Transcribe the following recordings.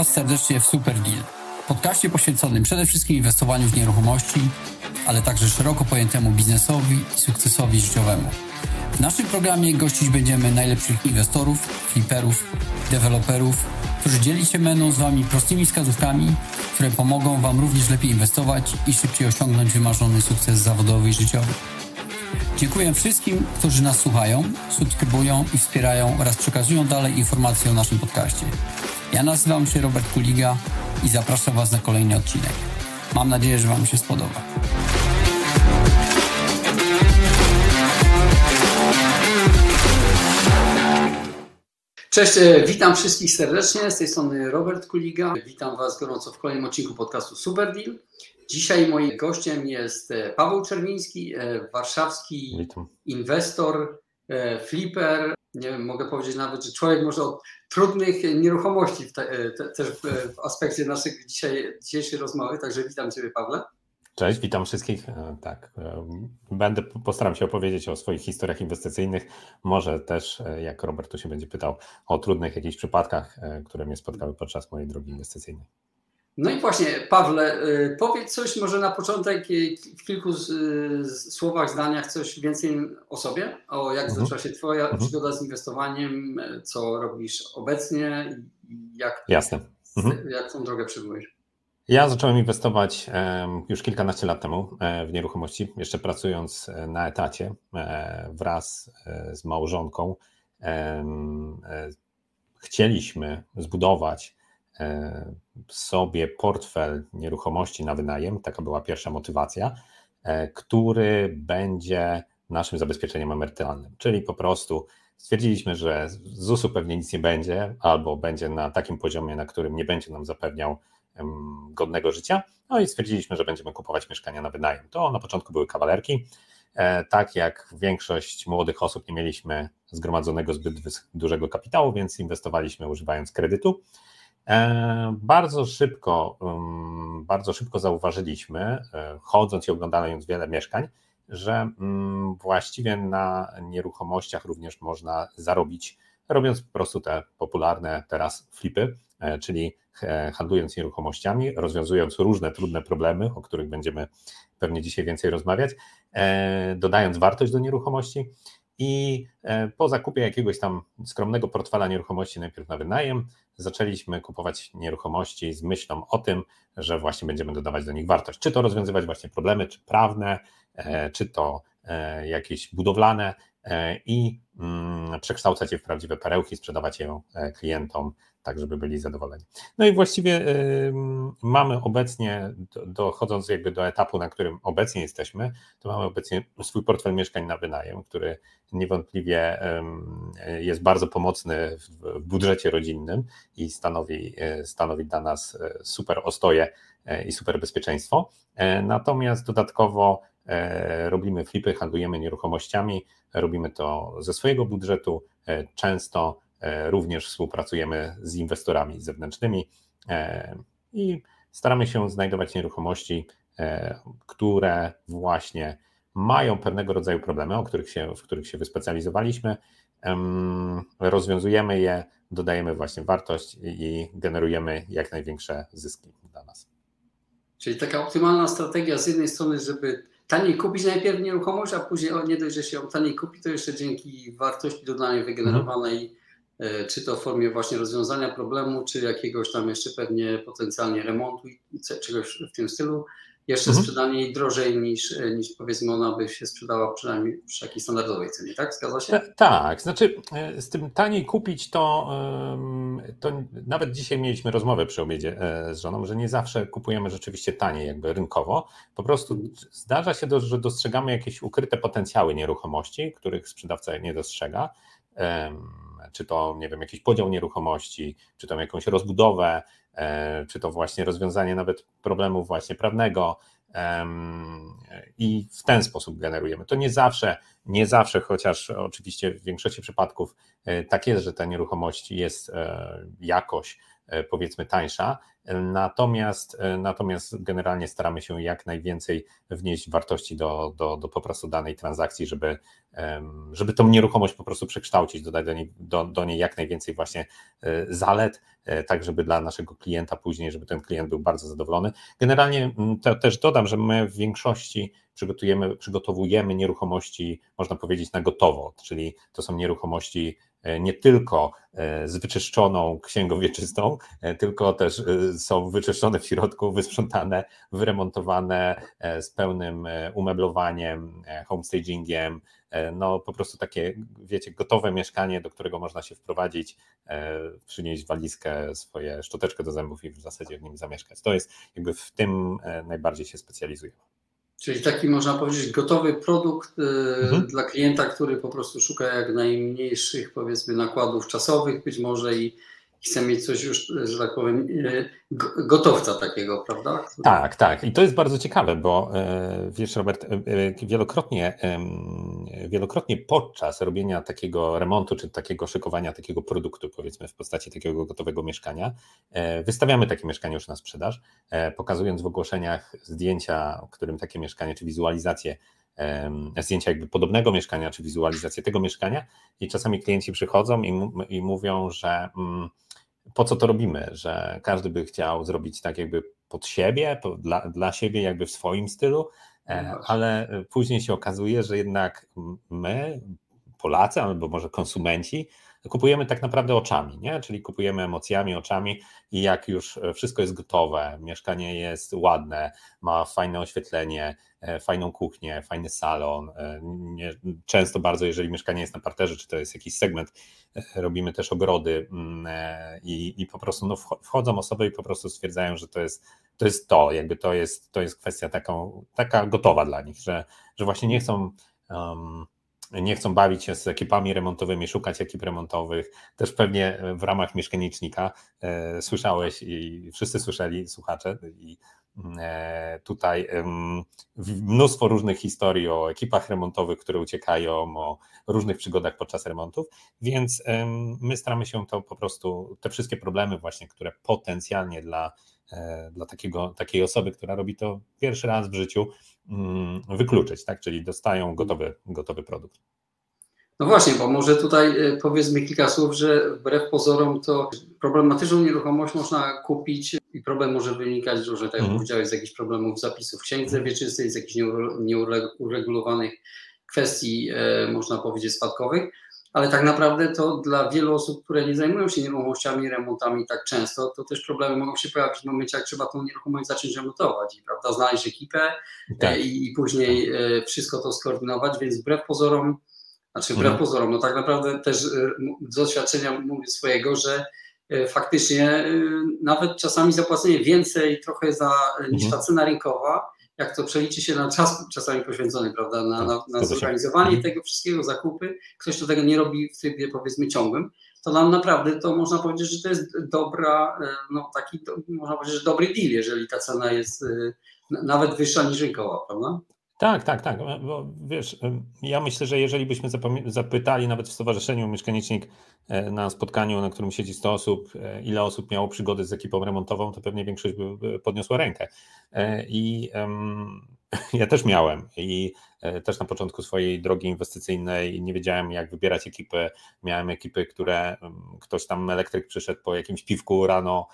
Was serdecznie w Super Deal, podcaście poświęconym przede wszystkim inwestowaniu w nieruchomości, ale także szeroko pojętemu biznesowi i sukcesowi życiowemu. W naszym programie gościć będziemy najlepszych inwestorów, fliperów, deweloperów, którzy dzieli się będą z Wami prostymi wskazówkami, które pomogą Wam również lepiej inwestować i szybciej osiągnąć wymarzony sukces zawodowy i życiowy. Dziękuję wszystkim, którzy nas słuchają, subskrybują i wspierają oraz przekazują dalej informacje o naszym podcaście. Ja nazywam się Robert Kuliga i zapraszam Was na kolejny odcinek. Mam nadzieję, że Wam się spodoba. Cześć, e, witam wszystkich serdecznie. Z tej strony Robert Kuliga. Witam Was gorąco w kolejnym odcinku podcastu Super Deal. Dzisiaj moim gościem jest e, Paweł Czerwiński, e, warszawski Witam. inwestor, flipper. Nie wiem, mogę powiedzieć nawet, że człowiek może od trudnych nieruchomości w te, te, też w, w aspekcie naszej dzisiaj, dzisiejszej rozmowy. Także witam Ciebie, Pawle. Cześć, witam wszystkich. E, tak, e, będę postaram się opowiedzieć o swoich historiach inwestycyjnych. Może też, e, jak Robert tu się będzie pytał, o trudnych jakichś przypadkach, które mnie spotkały podczas mojej drogi inwestycyjnej. No i właśnie, Pawle, powiedz coś może na początek w kilku słowach, zdaniach coś więcej o sobie, o jak mhm. zaczęła się Twoja mhm. przygoda z inwestowaniem, co robisz obecnie i jak, Jasne. Mhm. jak tą drogę przybyłeś. Ja zacząłem inwestować już kilkanaście lat temu e, w nieruchomości, jeszcze pracując e, na etacie e, wraz z małżonką. Chcieliśmy zbudować sobie portfel nieruchomości na wynajem, taka była pierwsza motywacja, który będzie naszym zabezpieczeniem emerytalnym, czyli po prostu stwierdziliśmy, że z ZUS-u pewnie nic nie będzie, albo będzie na takim poziomie, na którym nie będzie nam zapewniał godnego życia. No i stwierdziliśmy, że będziemy kupować mieszkania na wynajem. To na początku były kawalerki. E, tak jak większość młodych osób nie mieliśmy zgromadzonego zbyt dużego kapitału, więc inwestowaliśmy używając kredytu. E, bardzo szybko, bardzo szybko zauważyliśmy, e, chodząc i oglądając wiele mieszkań, że właściwie na nieruchomościach również można zarobić, robiąc po prostu te popularne teraz flipy, czyli E, handlując nieruchomościami, rozwiązując różne trudne problemy, o których będziemy pewnie dzisiaj więcej rozmawiać, dodając wartość do nieruchomości. I po zakupie jakiegoś tam skromnego portfela nieruchomości, najpierw na wynajem, zaczęliśmy kupować nieruchomości z myślą o tym, że właśnie będziemy dodawać do nich wartość. Czy to rozwiązywać właśnie problemy, czy prawne, czy to jakieś budowlane i mm, przekształcać je w prawdziwe perełki, sprzedawać je klientom tak żeby byli zadowoleni. No i właściwie y, mamy obecnie, dochodząc jakby do etapu, na którym obecnie jesteśmy, to mamy obecnie swój portfel mieszkań na wynajem, który niewątpliwie y, jest bardzo pomocny w, budżecie rodzinnym i stanowi, y, stanowi dla nas super ostoję y, i super bezpieczeństwo. Natomiast dodatkowo robimy flipy, handlujemy nieruchomościami, robimy to ze swojego budżetu, często również współpracujemy z inwestorami zewnętrznymi e, i staramy się znajdować nieruchomości, e, które właśnie mają pewnego rodzaju problemy, o których się, w których się wyspecjalizowaliśmy. Rozwiązujemy je, dodajemy właśnie wartość i generujemy jak największe zyski dla nas. Czyli taka optymalna strategia z jednej strony, żeby taniej kupić najpierw nieruchomość, a później o nie dość, że się ją taniej kupi, to jeszcze dzięki wartości dodanej wygenerowanej mhm E, czy to w formie właśnie rozwiązania problemu, czy jakiegoś tam jeszcze pewnie potencjalnie remontu i czegoś w tym stylu, jeszcze mhm. sprzedanie jej drożej niż, e, niż powiedzmy ona by się sprzedała przynajmniej przy jakiejś standardowej cenie, tak? Zgadza się? tak, znaczy e, z tym taniej kupić to, to nawet dzisiaj mieliśmy rozmowę przy obiedzie z żoną, że nie zawsze kupujemy rzeczywiście taniej jakby rynkowo, po prostu mhm. zdarza się, że dostrzegamy jakieś ukryte potencjały nieruchomości, których sprzedawca nie dostrzega czy to, nie wiem, jakiś podział nieruchomości, czy to jakąś rozbudowę, e, czy to właśnie rozwiązanie nawet problemu właśnie prawnego i w ten sposób generujemy. To nie zawsze, nie zawsze, chociaż oczywiście w większości przypadków e, tak jest, że ta nieruchomość jest e, jakoś powiedzmy tańsza, Natomiast, natomiast generalnie staramy się jak najwięcej wnieść wartości do, do, do po prostu danej transakcji, żeby, żeby tą nieruchomość po prostu przekształcić, dodać do niej, do, do niej jak najwięcej właśnie e, zalet, e, tak żeby dla naszego klienta później, żeby ten klient był bardzo zadowolony. Generalnie to też dodam, że my w większości przygotujemy, przygotowujemy nieruchomości, można powiedzieć, na gotowo, czyli to są nieruchomości E, nie tylko e, z wyczyszczoną księgą wieczystą, e, tylko też są wyczyszczone w środku, wysprzątane, wyremontowane z pełnym umeblowaniem, homestagingiem, no po prostu takie, wiecie, gotowe mieszkanie, do którego można się wprowadzić, przynieść walizkę, swoje szczoteczkę do zębów i w zasadzie w nim zamieszkać. To jest jakby w tym najbardziej się specjalizujemy. Czyli taki można powiedzieć gotowy produkt y, mhm. dla klienta, który po prostu szuka jak najmniejszych powiedzmy nakładów czasowych być może i chce mieć coś już, że tak powiem, e, gotowca takiego, prawda? Tak, tak. I to jest bardzo ciekawe, bo e, wiesz, Robert, e, wielokrotnie, wielokrotnie podczas robienia takiego remontu, czy takiego szykowania takiego produktu, powiedzmy, w postaci takiego gotowego mieszkania, wystawiamy takie mieszkanie już na sprzedaż, pokazując w ogłoszeniach zdjęcia, którym takie mieszkanie, czy wizualizację zdjęcia jakby podobnego mieszkania, czy wizualizację tego mieszkania i czasami klienci przychodzą i, i mówią, że mm, po co to robimy, że każdy by chciał zrobić tak jakby pod siebie, dla, dla siebie jakby w swoim stylu, e, no ale później się okazuje, że jednak my, Polacy, albo może konsumenci, kupujemy tak naprawdę oczami, nie? czyli kupujemy emocjami, oczami i jak już wszystko jest gotowe, mieszkanie jest ładne, ma fajne oświetlenie, e, fajną kuchnię, fajny salon, e, często bardzo, jeżeli mieszkanie jest na parterze, czy to jest jakiś segment, e, robimy też ogrody mm, i, i po prostu no, wchodzą osoby i po prostu stwierdzają, że to jest to, jest to jakby to jest, to jest kwestia taką, taka gotowa dla nich, że, że właśnie nie chcą um, nie chcą bawić się z ekipami remontowymi, szukać ekip remontowych. Też pewnie w ramach mieszkanicznika e, słyszałeś i wszyscy słyszeli, słuchacze, i tutaj e, mnóstwo różnych historii o ekipach remontowych, które uciekają, o różnych przygodach podczas remontów, więc my staramy się to po prostu, te wszystkie problemy właśnie, które potencjalnie dla, e, dla takiego, takiej osoby, która robi to pierwszy raz w życiu, Mm, wykluczyć, tak? czyli dostają gotowy, gotowy produkt. No właśnie, bo może tutaj e, powiedzmy kilka słów, że wbrew pozorom to problematyczną nieruchomość można kupić i problem może wynikać, że tak jak mm. powiedziałeś, z jakichś problemów zapisów w księdze wieczystej, z jakichś nieuregulowanych kwestii, e, można powiedzieć, spadkowych ale tak naprawdę to dla wielu osób, które nie zajmują się nieruchomościami, remontami tak często, to też problemy mogą się pojawić w momencie, jak trzeba tą nieruchomość zacząć remontować i prawda, znaleźć ekipę tak. E, i, i, później e, wszystko to skoordynować, więc wbrew pozorom, znaczy wbrew mhm. pozorom, no tak naprawdę też z doświadczenia mówię swojego, że e, faktycznie nawet czasami zapłacenie więcej trochę za, niż mhm. ta cena rynkowa, jak to przeliczy się na czas czasami poświęcony, prawda, na, na, na zorganizowanie mhm. tego wszystkiego, zakupy, ktoś to tego nie robi w trybie powiedzmy ciągłym, to nam naprawdę to można powiedzieć, że to jest dobra, e, no taki, można powiedzieć, że dobry deal, jeżeli ta cena jest e, nawet wyższa niż rynkowa, prawda? Tak, tak, tak. Bo wiesz, ja myślę, że jeżeli byśmy zapytali nawet w Stowarzyszeniu Mieszkanicznik e, na spotkaniu, na którym siedzi 100 osób, e, ile osób miało przygody z ekipą remontową, to pewnie większość by podniosła rękę. E, I ja też miałem i też na początku swojej drogi inwestycyjnej nie wiedziałem, jak wybierać ekipy. Miałem ekipy, które ktoś tam elektryk przyszedł po jakimś piwku rano.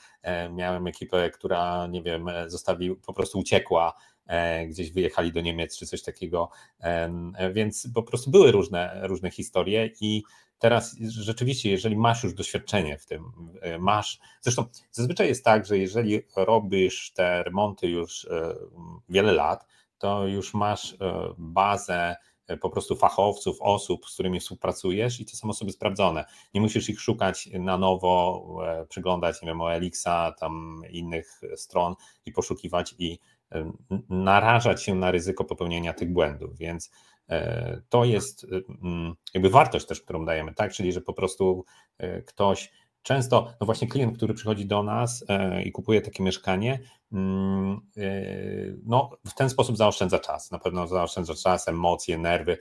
Miałem ekipę, która, nie wiem, zostawił, po prostu uciekła E, gdzieś wyjechali do Niemiec czy coś takiego, więc po prostu były różne, różne historie i teraz rzeczywiście, jeżeli masz już doświadczenie w tym, e, masz, zresztą zazwyczaj jest tak, że jeżeli robisz te remonty już e, wiele lat, to już masz bazę po prostu fachowców, osób, z którymi współpracujesz i to są osoby sprawdzone. Nie musisz ich szukać na nowo, przyglądać, nie wiem, o Elixa, tam innych stron i poszukiwać i narażać się na ryzyko popełnienia tych błędów, więc e, to jest jakby wartość też, którą dajemy, tak? Czyli, że po prostu e, ktoś często, no właśnie klient, który przychodzi do nas e, i kupuje takie mieszkanie, mm, no w ten sposób zaoszczędza czas, na pewno zaoszczędza czas, emocje, nerwy.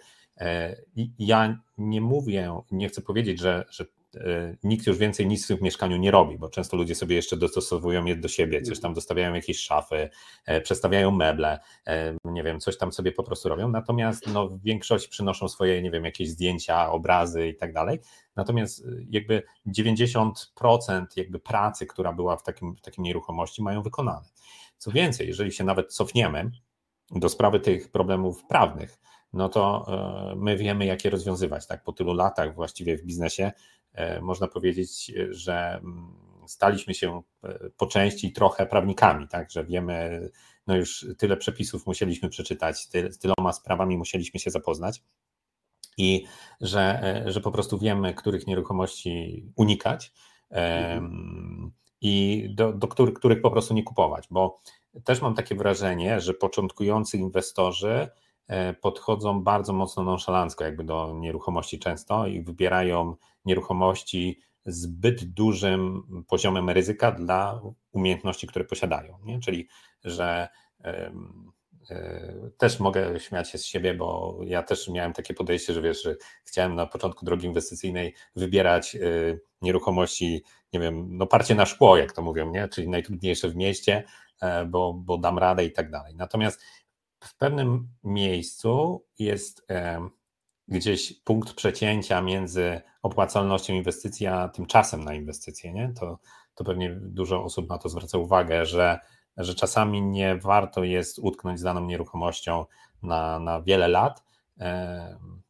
Ja nie mówię, nie chcę powiedzieć, że, że nikt już więcej nic w mieszkaniu nie robi, bo często ludzie sobie jeszcze dostosowują je do siebie, coś tam dostawiają jakieś szafy, przestawiają meble, nie wiem, coś tam sobie po prostu robią, natomiast no, w większości przynoszą swoje, nie wiem, jakieś zdjęcia, obrazy i tak dalej, natomiast jakby 90% jakby pracy, która była w takim, w takim nieruchomości mają wykonane. Co więcej, jeżeli się nawet cofniemy do sprawy tych problemów prawnych, no to e, my wiemy, jak je rozwiązywać. Tak? Po tylu latach właściwie w biznesie e, można powiedzieć, że mm, staliśmy się e, po części trochę prawnikami, tak? że wiemy, no już tyle przepisów musieliśmy przeczytać, z tyloma sprawami musieliśmy się zapoznać i że, że po prostu wiemy, których nieruchomości unikać mhm. i do, do których, których po prostu nie kupować, bo też mam takie wrażenie, że początkujący inwestorzy E, podchodzą bardzo mocno nonszalancko jakby do nieruchomości często i wybierają nieruchomości zbyt dużym poziomem ryzyka dla umiejętności, które posiadają. Nie? Czyli, że e, też mogę śmiać się z siebie, bo ja też miałem takie podejście, że wiesz, że chciałem na początku drogi inwestycyjnej wybierać e, nieruchomości, nie wiem, no parcie na szkło, jak to mówią, nie? czyli najtrudniejsze w mieście, bo, bo dam radę i tak dalej. Natomiast w pewnym miejscu jest gdzieś punkt przecięcia między opłacalnością inwestycji a tym czasem na inwestycje. Nie? To, to pewnie dużo osób na to zwraca uwagę, że, że czasami nie warto jest utknąć z daną nieruchomością na, na wiele lat.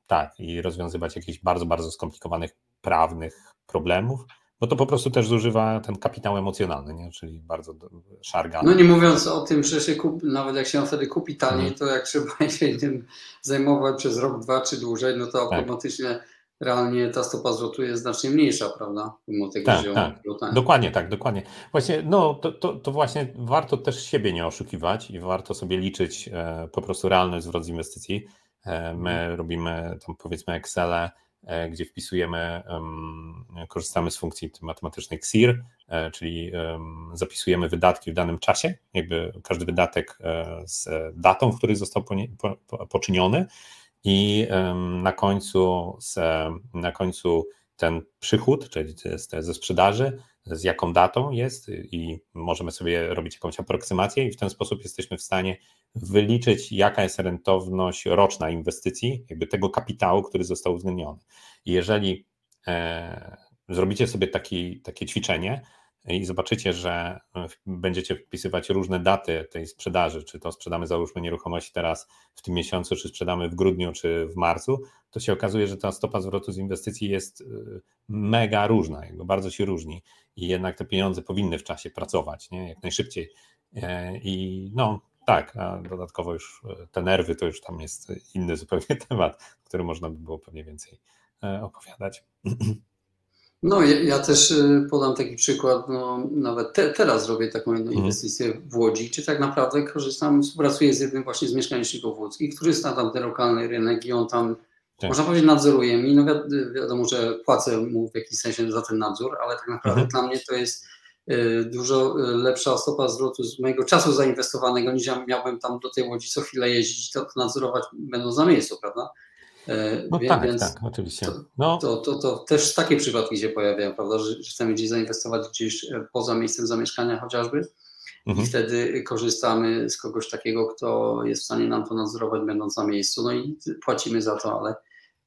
Tak, i rozwiązywać jakichś bardzo, bardzo skomplikowanych prawnych problemów, bo to po prostu też zużywa ten kapitał emocjonalny, nie? czyli bardzo szarga. No nie mówiąc o tym, że się kup, nawet jak się wtedy kupi taniej, hmm. to jak trzeba się tym zajmować przez rok, dwa czy dłużej, no to tak. automatycznie realnie ta stopa zwrotu jest znacznie mniejsza, prawda? Mimo tego, tak, że tak. Dokładnie tak, dokładnie. Właśnie, no to, to, to, właśnie warto też siebie nie oszukiwać i warto sobie liczyć e, po prostu realny zwrot z inwestycji. E, my hmm. robimy tam powiedzmy Excel gdzie wpisujemy, korzystamy z funkcji matematycznej XIR, e, czyli zapisujemy wydatki w danym czasie, jakby każdy wydatek e, z datą, w której został poczyniony. I na końcu, na końcu ten przychód, czyli ze sprzedaży, z jaką datą jest i możemy sobie robić jakąś aproksymację i w ten sposób jesteśmy w stanie wyliczyć, jaka jest rentowność roczna inwestycji, jakby tego kapitału, który został uwzględniony. I jeżeli e, zrobicie sobie taki, takie ćwiczenie i zobaczycie, że będziecie wpisywać różne daty tej sprzedaży, czy to sprzedamy załóżmy nieruchomości teraz w tym miesiącu, czy sprzedamy w grudniu, czy w marcu, to się okazuje, że ta stopa zwrotu z inwestycji jest e, mega różna, jakby bardzo się różni i jednak te pieniądze powinny w czasie pracować, nie? jak najszybciej. E, I no, tak, a dodatkowo już e, te nerwy to już tam jest inny zupełnie temat, który można by było pewnie więcej e, opowiadać. No, ja, ja też e, podam taki przykład, no, nawet te, teraz robię taką jedną mhm. inwestycję w Łodzi, czy tak naprawdę korzystam, współpracuję z jednym właśnie z mieszkaniczników łódzkich, który zna tam ten lokalny rynek i on tam, tak. można powiedzieć, nadzoruje mi. No wi wiadomo, że płacę mu w jakiś sensie za ten nadzór, ale tak naprawdę mhm. dla mnie to jest Y, dużo y, lepsza stopa zwrotu z mojego czasu zainwestowanego, niż ja miałbym tam do tej łodzi co chwilę jeździć, to nadzorować będąc na miejscu, prawda? Y, no Wie, tak, więc tak, oczywiście. No. To, to, to, też takie przypadki się pojawiają, prawda, że chcemy gdzieś zainwestować gdzieś poza miejscem zamieszkania chociażby mhm. i wtedy korzystamy z kogoś takiego, kto jest w stanie nam to nadzorować będąc na miejscu, no i płacimy za to, ale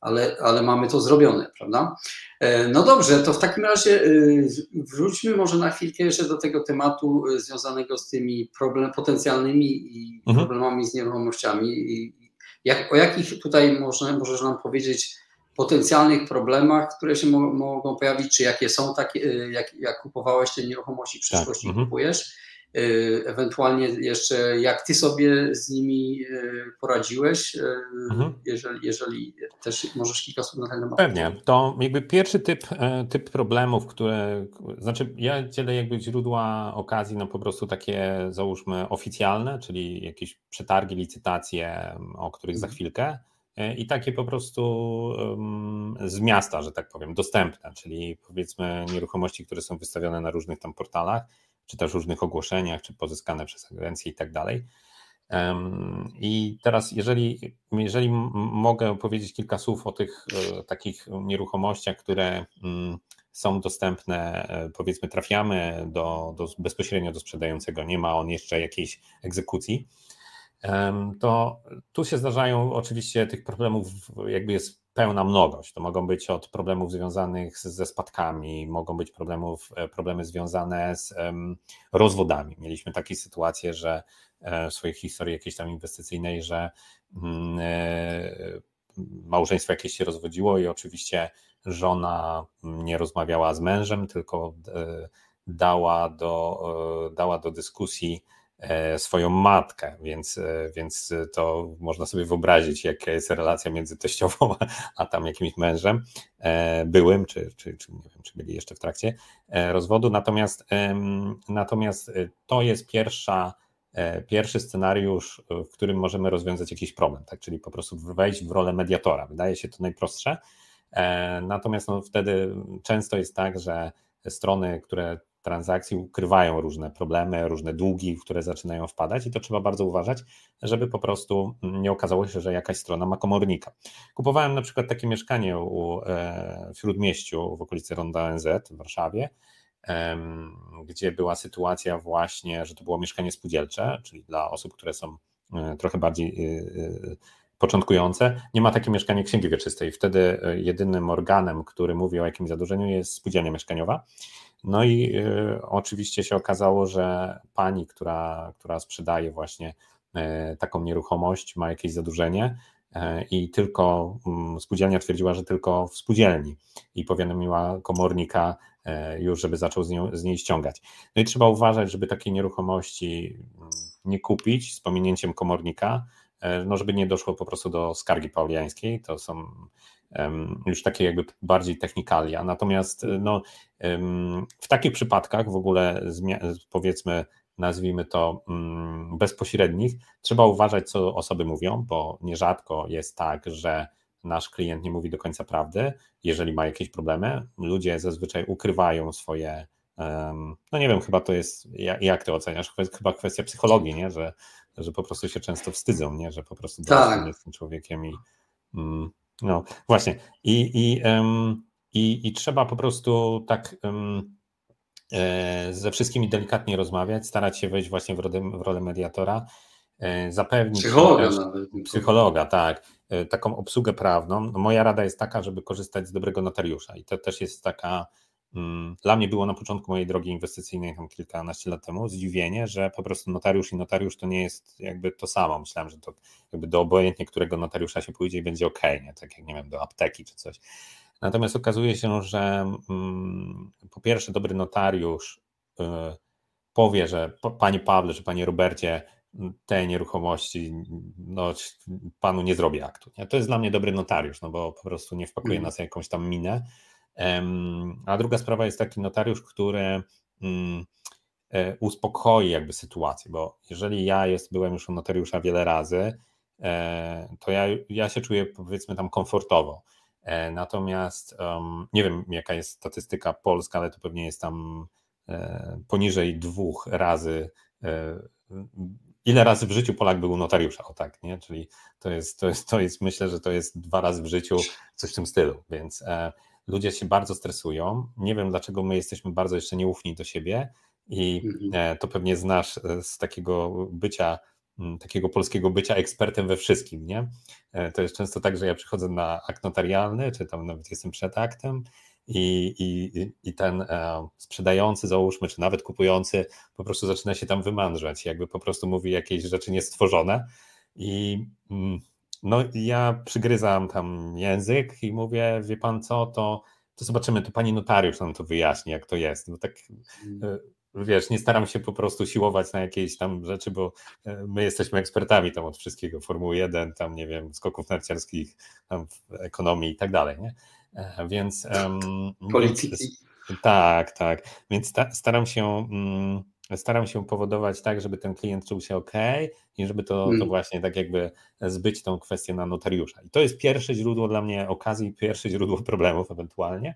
ale, ale mamy to zrobione, prawda? E, no dobrze, to w takim razie e, wróćmy może na chwilkę jeszcze do tego tematu e, związanego z tymi problem, potencjalnymi mhm. problemami z nieruchomościami. Jak, o jakich tutaj może, możesz nam powiedzieć potencjalnych problemach, które się mo mogą pojawić, czy jakie są takie, jak, jak kupowałeś te nieruchomości w przyszłości tak. kupujesz? Y, ewentualnie jeszcze jak ty sobie z nimi y, poradziłeś, y, mhm. jeżeli, jeżeli też możesz kilka słów na ten temat. Pewnie. To jakby pierwszy typ, e, typ problemów, które, znaczy ja dzielę jakby źródła okazji na po prostu takie załóżmy oficjalne, czyli jakieś przetargi, licytacje, o których za mhm. chwilkę e, i takie po prostu z miasta, że tak powiem, dostępne, czyli powiedzmy nieruchomości, które są wystawione na różnych tam portalach czy też różnych ogłoszeniach, czy pozyskane przez agencje i tak dalej. I teraz, jeżeli, jeżeli mogę powiedzieć kilka słów o tych e, takich nieruchomościach, które mm, są dostępne, powiedzmy, trafiamy do, do bezpośrednio do sprzedającego, nie ma on jeszcze jakiejś egzekucji, to tu się zdarzają oczywiście tych problemów, jakby jest pełna mnogość. To mogą być od problemów związanych ze spadkami, mogą być problemów, e, problemy związane z rozwodami. Mieliśmy takie sytuacje, że e, w swojej historii jakiejś tam inwestycyjnej, że mm, e, małżeństwo jakieś się rozwodziło i oczywiście żona nie rozmawiała z mężem, tylko dała do, dała do dyskusji swoją matkę, więc, e, więc to można sobie wyobrazić, jaka jest relacja między teściową a tam jakimś mężem e, byłym, czy, czy, czy nie wiem, czy byli jeszcze w trakcie rozwodu. Natomiast, natomiast to jest pierwsza, pierwszy scenariusz, w którym możemy rozwiązać jakiś problem, tak? czyli po prostu wejść w rolę mediatora. Wydaje się to najprostsze. Natomiast no, wtedy często jest tak, że strony, które transakcji ukrywają różne problemy, różne długi, w które zaczynają wpadać i to trzeba bardzo uważać, żeby po prostu nie okazało się, że jakaś strona ma komornika. Kupowałem na przykład takie mieszkanie u, e, w Śródmieściu w okolicy Ronda ONZ w Warszawie, gdzie była sytuacja właśnie, że to było mieszkanie spółdzielcze, czyli dla osób, które są e, trochę bardziej e, początkujące, nie ma takie mieszkanie księgi wieczystej. Wtedy jedynym organem, który mówi o jakimś zadłużeniu jest spółdzielnia mieszkaniowa. No i y, oczywiście się okazało, że pani, która, która sprzedaje właśnie y, taką nieruchomość, ma jakieś zadłużenie y, i tylko mm, spółdzielnia twierdziła, że tylko w spółdzielni i powiadomiła komornika już, żeby zaczął z, nią, z niej ściągać. No i trzeba uważać, żeby takiej nieruchomości mm, nie kupić z pominięciem komornika, no żeby nie doszło po prostu do skargi pauliańskiej. To są już takie jakby bardziej technikalia. Natomiast no, w takich przypadkach w ogóle powiedzmy nazwijmy to mm, bezpośrednich, trzeba uważać, co osoby mówią, bo nierzadko jest tak, że nasz klient nie mówi do końca prawdy, jeżeli ma jakieś problemy. Ludzie zazwyczaj ukrywają swoje, no nie wiem, chyba to jest, jak ty oceniasz, chyba kwestia psychologii, nie? Że, że po prostu się często wstydzą, nie? że po prostu tak. jest tym człowiekiem i mm, no właśnie. I, i, um, i, i trzeba po prostu tak um, e, ze wszystkimi delikatnie rozmawiać, starać się wejść właśnie w rolę, w rolę mediatora, e, zapewnić. Psychologa nawet. Psychologa, tak. E, taką obsługę prawną. No, moja rada jest taka, żeby korzystać z dobrego notariusza. I to też jest taka dla mnie było na początku mojej drogi inwestycyjnej, tam kilkanaście lat temu, zdziwienie, że po prostu notariusz i notariusz to nie jest jakby to samo. Myślałem, że to jakby do obojętnie którego notariusza się pójdzie i będzie ok, nie? tak jak nie wiem, do apteki czy coś. Natomiast okazuje się, że mm, po pierwsze, dobry notariusz y, powie, że Panie Pawle, że Panie Robercie, tej nieruchomości, no, panu nie zrobię aktu. Nie? To jest dla mnie dobry notariusz, no bo po prostu nie wpakuje mm. nas jakąś tam minę a druga sprawa jest taki notariusz, który mm, e, uspokoi jakby sytuację, bo jeżeli ja jest, byłem już u notariusza wiele razy, e, to ja, ja się czuję powiedzmy tam komfortowo. E, natomiast nie wiem, jaka jest statystyka polska, ale to pewnie jest tam poniżej dwóch razy. Ile razy w życiu Polak był u notariusza? O tak, nie? Czyli to jest, to jest, to jest myślę, że to jest dwa razy w życiu coś w tym stylu. Więc ludzie się bardzo stresują. Nie wiem, dlaczego my jesteśmy bardzo jeszcze nieufni do siebie i mhm. e, to pewnie znasz e, z takiego bycia, takiego polskiego bycia ekspertem we wszystkim, nie? E, to jest często tak, że ja przychodzę na akt notarialny, czy tam nawet jestem przed aktem i, i, i ten sprzedający, załóżmy, czy nawet kupujący po prostu zaczyna się tam wymandrzać, jakby po prostu mówi jakieś rzeczy niestworzone i mm, no ja przygryzam tam język i mówię, wie pan co, to, to zobaczymy, to pani notariusz nam to wyjaśni, jak to jest. No tak mm. e, wiesz, nie staram się po prostu siłować na jakieś tam rzeczy, bo e, my jesteśmy ekspertami tam od wszystkiego, Formuły 1, tam nie wiem, skoków narciarskich, tam ekonomii i tak dalej, nie? E, więc... Polityki. Więc, tak, tak. Więc staram się... Mm, staram się powodować tak, żeby ten klient czuł się ok i żeby to, to hmm. właśnie tak jakby zbyć tą kwestię na notariusza. I to jest pierwsze źródło dla mnie okazji, pierwsze źródło problemów ewentualnie.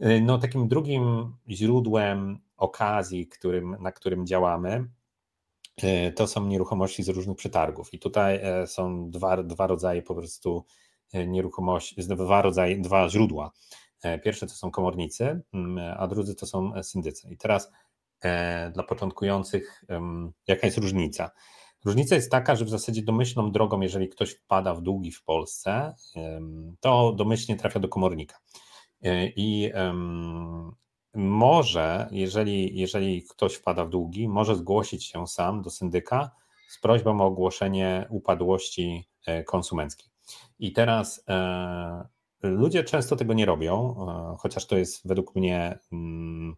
Y, no takim drugim źródłem okazji, którym, na którym działamy, y, to są nieruchomości z różnych przetargów. I tutaj e, są dwa, dwa rodzaje po prostu e, nieruchomości, dwa rodzaje, dwa źródła Pierwsze to są komornicy, mm, a drudzy to są syndycy. I teraz dla początkujących, jaka jest różnica? Różnica jest taka, że w zasadzie domyślną drogą, jeżeli ktoś wpada w długi w Polsce, to domyślnie trafia do komornika. I może, jeżeli, jeżeli ktoś wpada w długi, może zgłosić się sam do syndyka z prośbą o ogłoszenie upadłości e, konsumenckiej. I teraz e, ludzie często tego nie robią, e, chociaż to jest według mnie mm, e,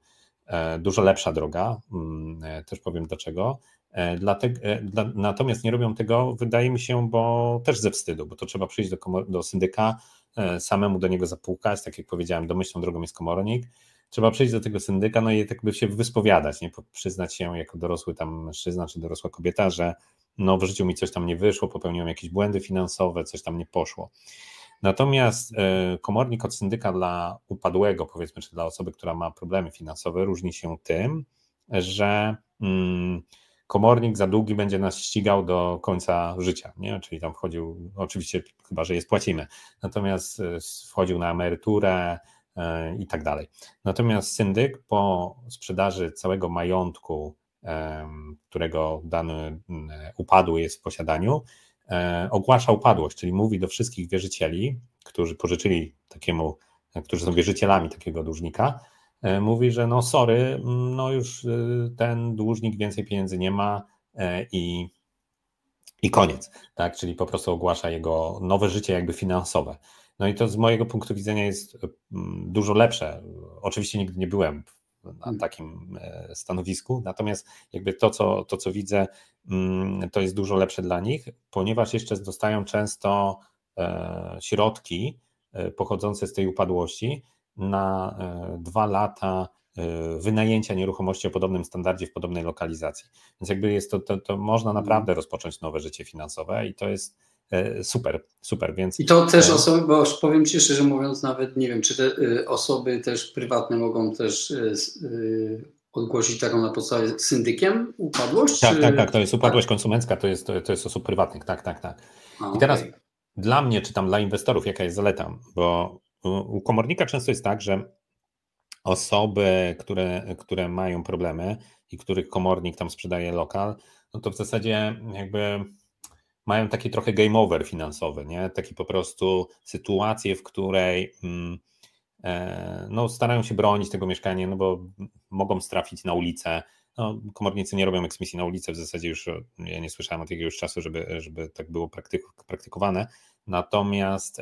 dużo lepsza droga, mm, e, też powiem dlaczego. E, dlatego, dla, natomiast nie robią tego, wydaje mi się, bo też ze wstydu, bo to trzeba przyjść do, do syndyka, samemu do niego zapukać, tak jak powiedziałem, domyślną drogą jest komornik, trzeba przyjść do tego syndyka, no i tak by się wyspowiadać, nie? przyznać się jako dorosły tam mężczyzna czy dorosła kobieta, że no w życiu mi coś tam nie wyszło, popełniłem jakieś błędy finansowe, coś tam nie poszło. Natomiast e, komornik od syndyka dla upadłego, powiedzmy, czy dla osoby, która ma problemy finansowe, różni się tym, że mm, komornik za długi będzie nas ścigał do końca życia, nie? czyli tam wchodził, oczywiście chyba, że je spłacimy, natomiast e, wchodził na emeryturę, E, i tak dalej. Natomiast syndyk po sprzedaży całego majątku, którego dany upadły jest w posiadaniu, ogłasza upadłość, czyli mówi do wszystkich wierzycieli, którzy pożyczyli takiemu, którzy są wierzycielami takiego dłużnika, e, mówi, że no sorry, no już ten dłużnik więcej pieniędzy nie ma i, i koniec, tak, czyli po prostu ogłasza jego nowe życie jakby finansowe. No i to z mojego punktu widzenia jest mm, dużo lepsze. Oczywiście nigdy nie byłem na hmm. takim e, stanowisku, natomiast jakby to, co, to, co widzę, mm, to jest dużo lepsze dla nich, ponieważ jeszcze dostają często e, środki e, pochodzące z tej upadłości na dwa lata wynajęcia nieruchomości o podobnym standardzie w podobnej lokalizacji. Więc jakby jest to, to, to można hmm. naprawdę rozpocząć nowe życie finansowe i to jest super, super, więc... I to też e, osoby, bo powiem Ci szczerze mówiąc, nawet nie wiem, czy te y, osoby też prywatne mogą też y, y, ogłosić taką na podstawie syndykiem upadłość? Tak, czy... tak, tak, to jest upadłość tak. konsumencka, to jest, to jest osób prywatnych, tak, tak, tak. A, I teraz okay. dla mnie, czy tam dla inwestorów, jaka jest zaleta, bo u komornika często jest tak, że osoby, które, które mają problemy i których komornik tam sprzedaje lokal, no to w zasadzie jakby mają taki trochę game over finansowy, nie? Taki po prostu sytuację, w której mm, e, no, starają się bronić tego mieszkania, no bo mogą strafić na ulicę. No, komornicy nie robią eksmisji na ulicę, w zasadzie już ja nie słyszałem od jakiegoś czasu, żeby, żeby tak było praktykowane. Natomiast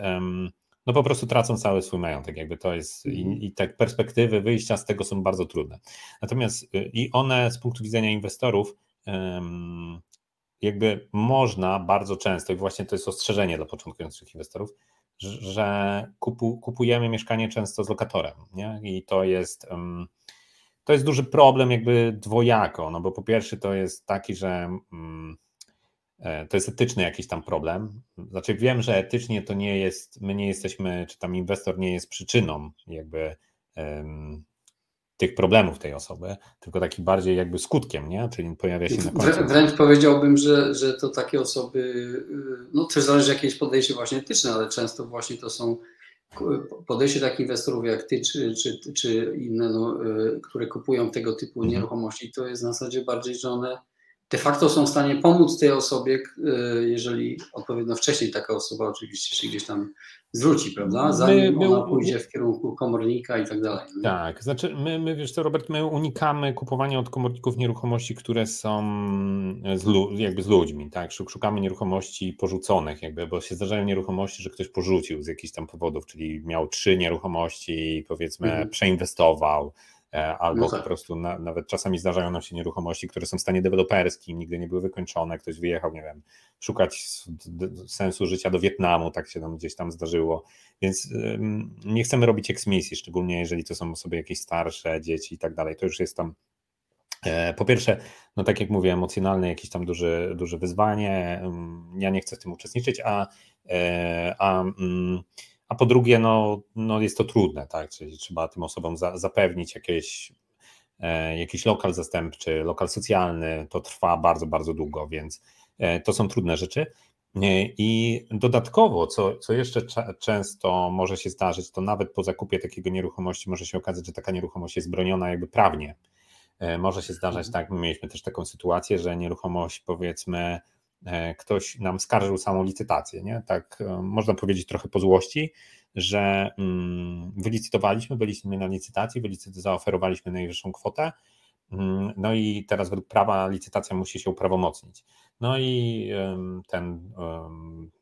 no po prostu tracą cały swój majątek, jakby to jest i, mhm. i tak perspektywy wyjścia z tego są bardzo trudne. Natomiast y, i one z punktu widzenia inwestorów jakby można bardzo często, i właśnie to jest ostrzeżenie dla początkujących inwestorów, że kupu, kupujemy mieszkanie często z lokatorem, nie? I to jest, to jest duży problem jakby dwojako, no bo po pierwsze to jest taki, że e, to jest etyczny jakiś tam problem. Znaczy wiem, że etycznie to nie jest, my nie jesteśmy, czy tam inwestor nie jest przyczyną jakby tych problemów tej osoby, tylko taki bardziej jakby skutkiem, nie? Czyli pojawia się na końcu. Wręcz powiedziałbym, że, że to takie osoby, y, no też zależy jakieś podejście właśnie etyczne, ale często właśnie to są podejście takich inwestorów jak ty, czy, czy, czy inne, no, y, które kupują tego typu mhm. nieruchomości, to jest w zasadzie bardziej, że one de facto są w stanie pomóc tej osobie, y, jeżeli odpowiednio wcześniej taka osoba oczywiście się gdzieś tam zwróci, prawda? Zanim my, my, ona pójdzie w kierunku komornika i tak dalej. Tak, znaczy my, my, wiesz co Robert, my unikamy kupowania od komorników nieruchomości, które są z, jakby z ludźmi, tak? Szukamy nieruchomości porzuconych jakby, bo się zdarzają nieruchomości, że ktoś porzucił z jakichś tam powodów, czyli miał trzy nieruchomości i powiedzmy mhm. przeinwestował, E, albo no tak. po prostu na, nawet czasami zdarzają nam się nieruchomości, które są w stanie deweloperskim, nigdy nie były wykończone, ktoś wyjechał, nie wiem, szukać sensu życia do Wietnamu, tak się nam gdzieś tam zdarzyło, więc nie chcemy robić eksmisji, szczególnie jeżeli to są osoby jakieś starsze, dzieci i tak dalej, to już jest tam e, po pierwsze, no tak jak mówię, emocjonalne jakieś tam duże, duże wyzwanie, ja nie chcę w tym uczestniczyć, a, e, a, a a po drugie, no, no jest to trudne, tak? Czyli trzeba tym osobom za, zapewnić jakieś, e, jakiś lokal zastępczy, lokal socjalny, to trwa bardzo, bardzo długo, więc e, to są trudne rzeczy. I dodatkowo, co, co jeszcze często może się zdarzyć, to nawet po zakupie takiego nieruchomości może się okazać, że taka nieruchomość jest broniona jakby prawnie. E, może się zdarzać tak, my mieliśmy też taką sytuację, że nieruchomość powiedzmy e, ktoś nam skarżył samą licytację, nie? Tak e, można powiedzieć trochę po złości, że mm, wylicytowaliśmy, byliśmy na licytacji, zaoferowaliśmy najwyższą kwotę, mm, no i teraz według prawa licytacja musi się uprawomocnić. No i ten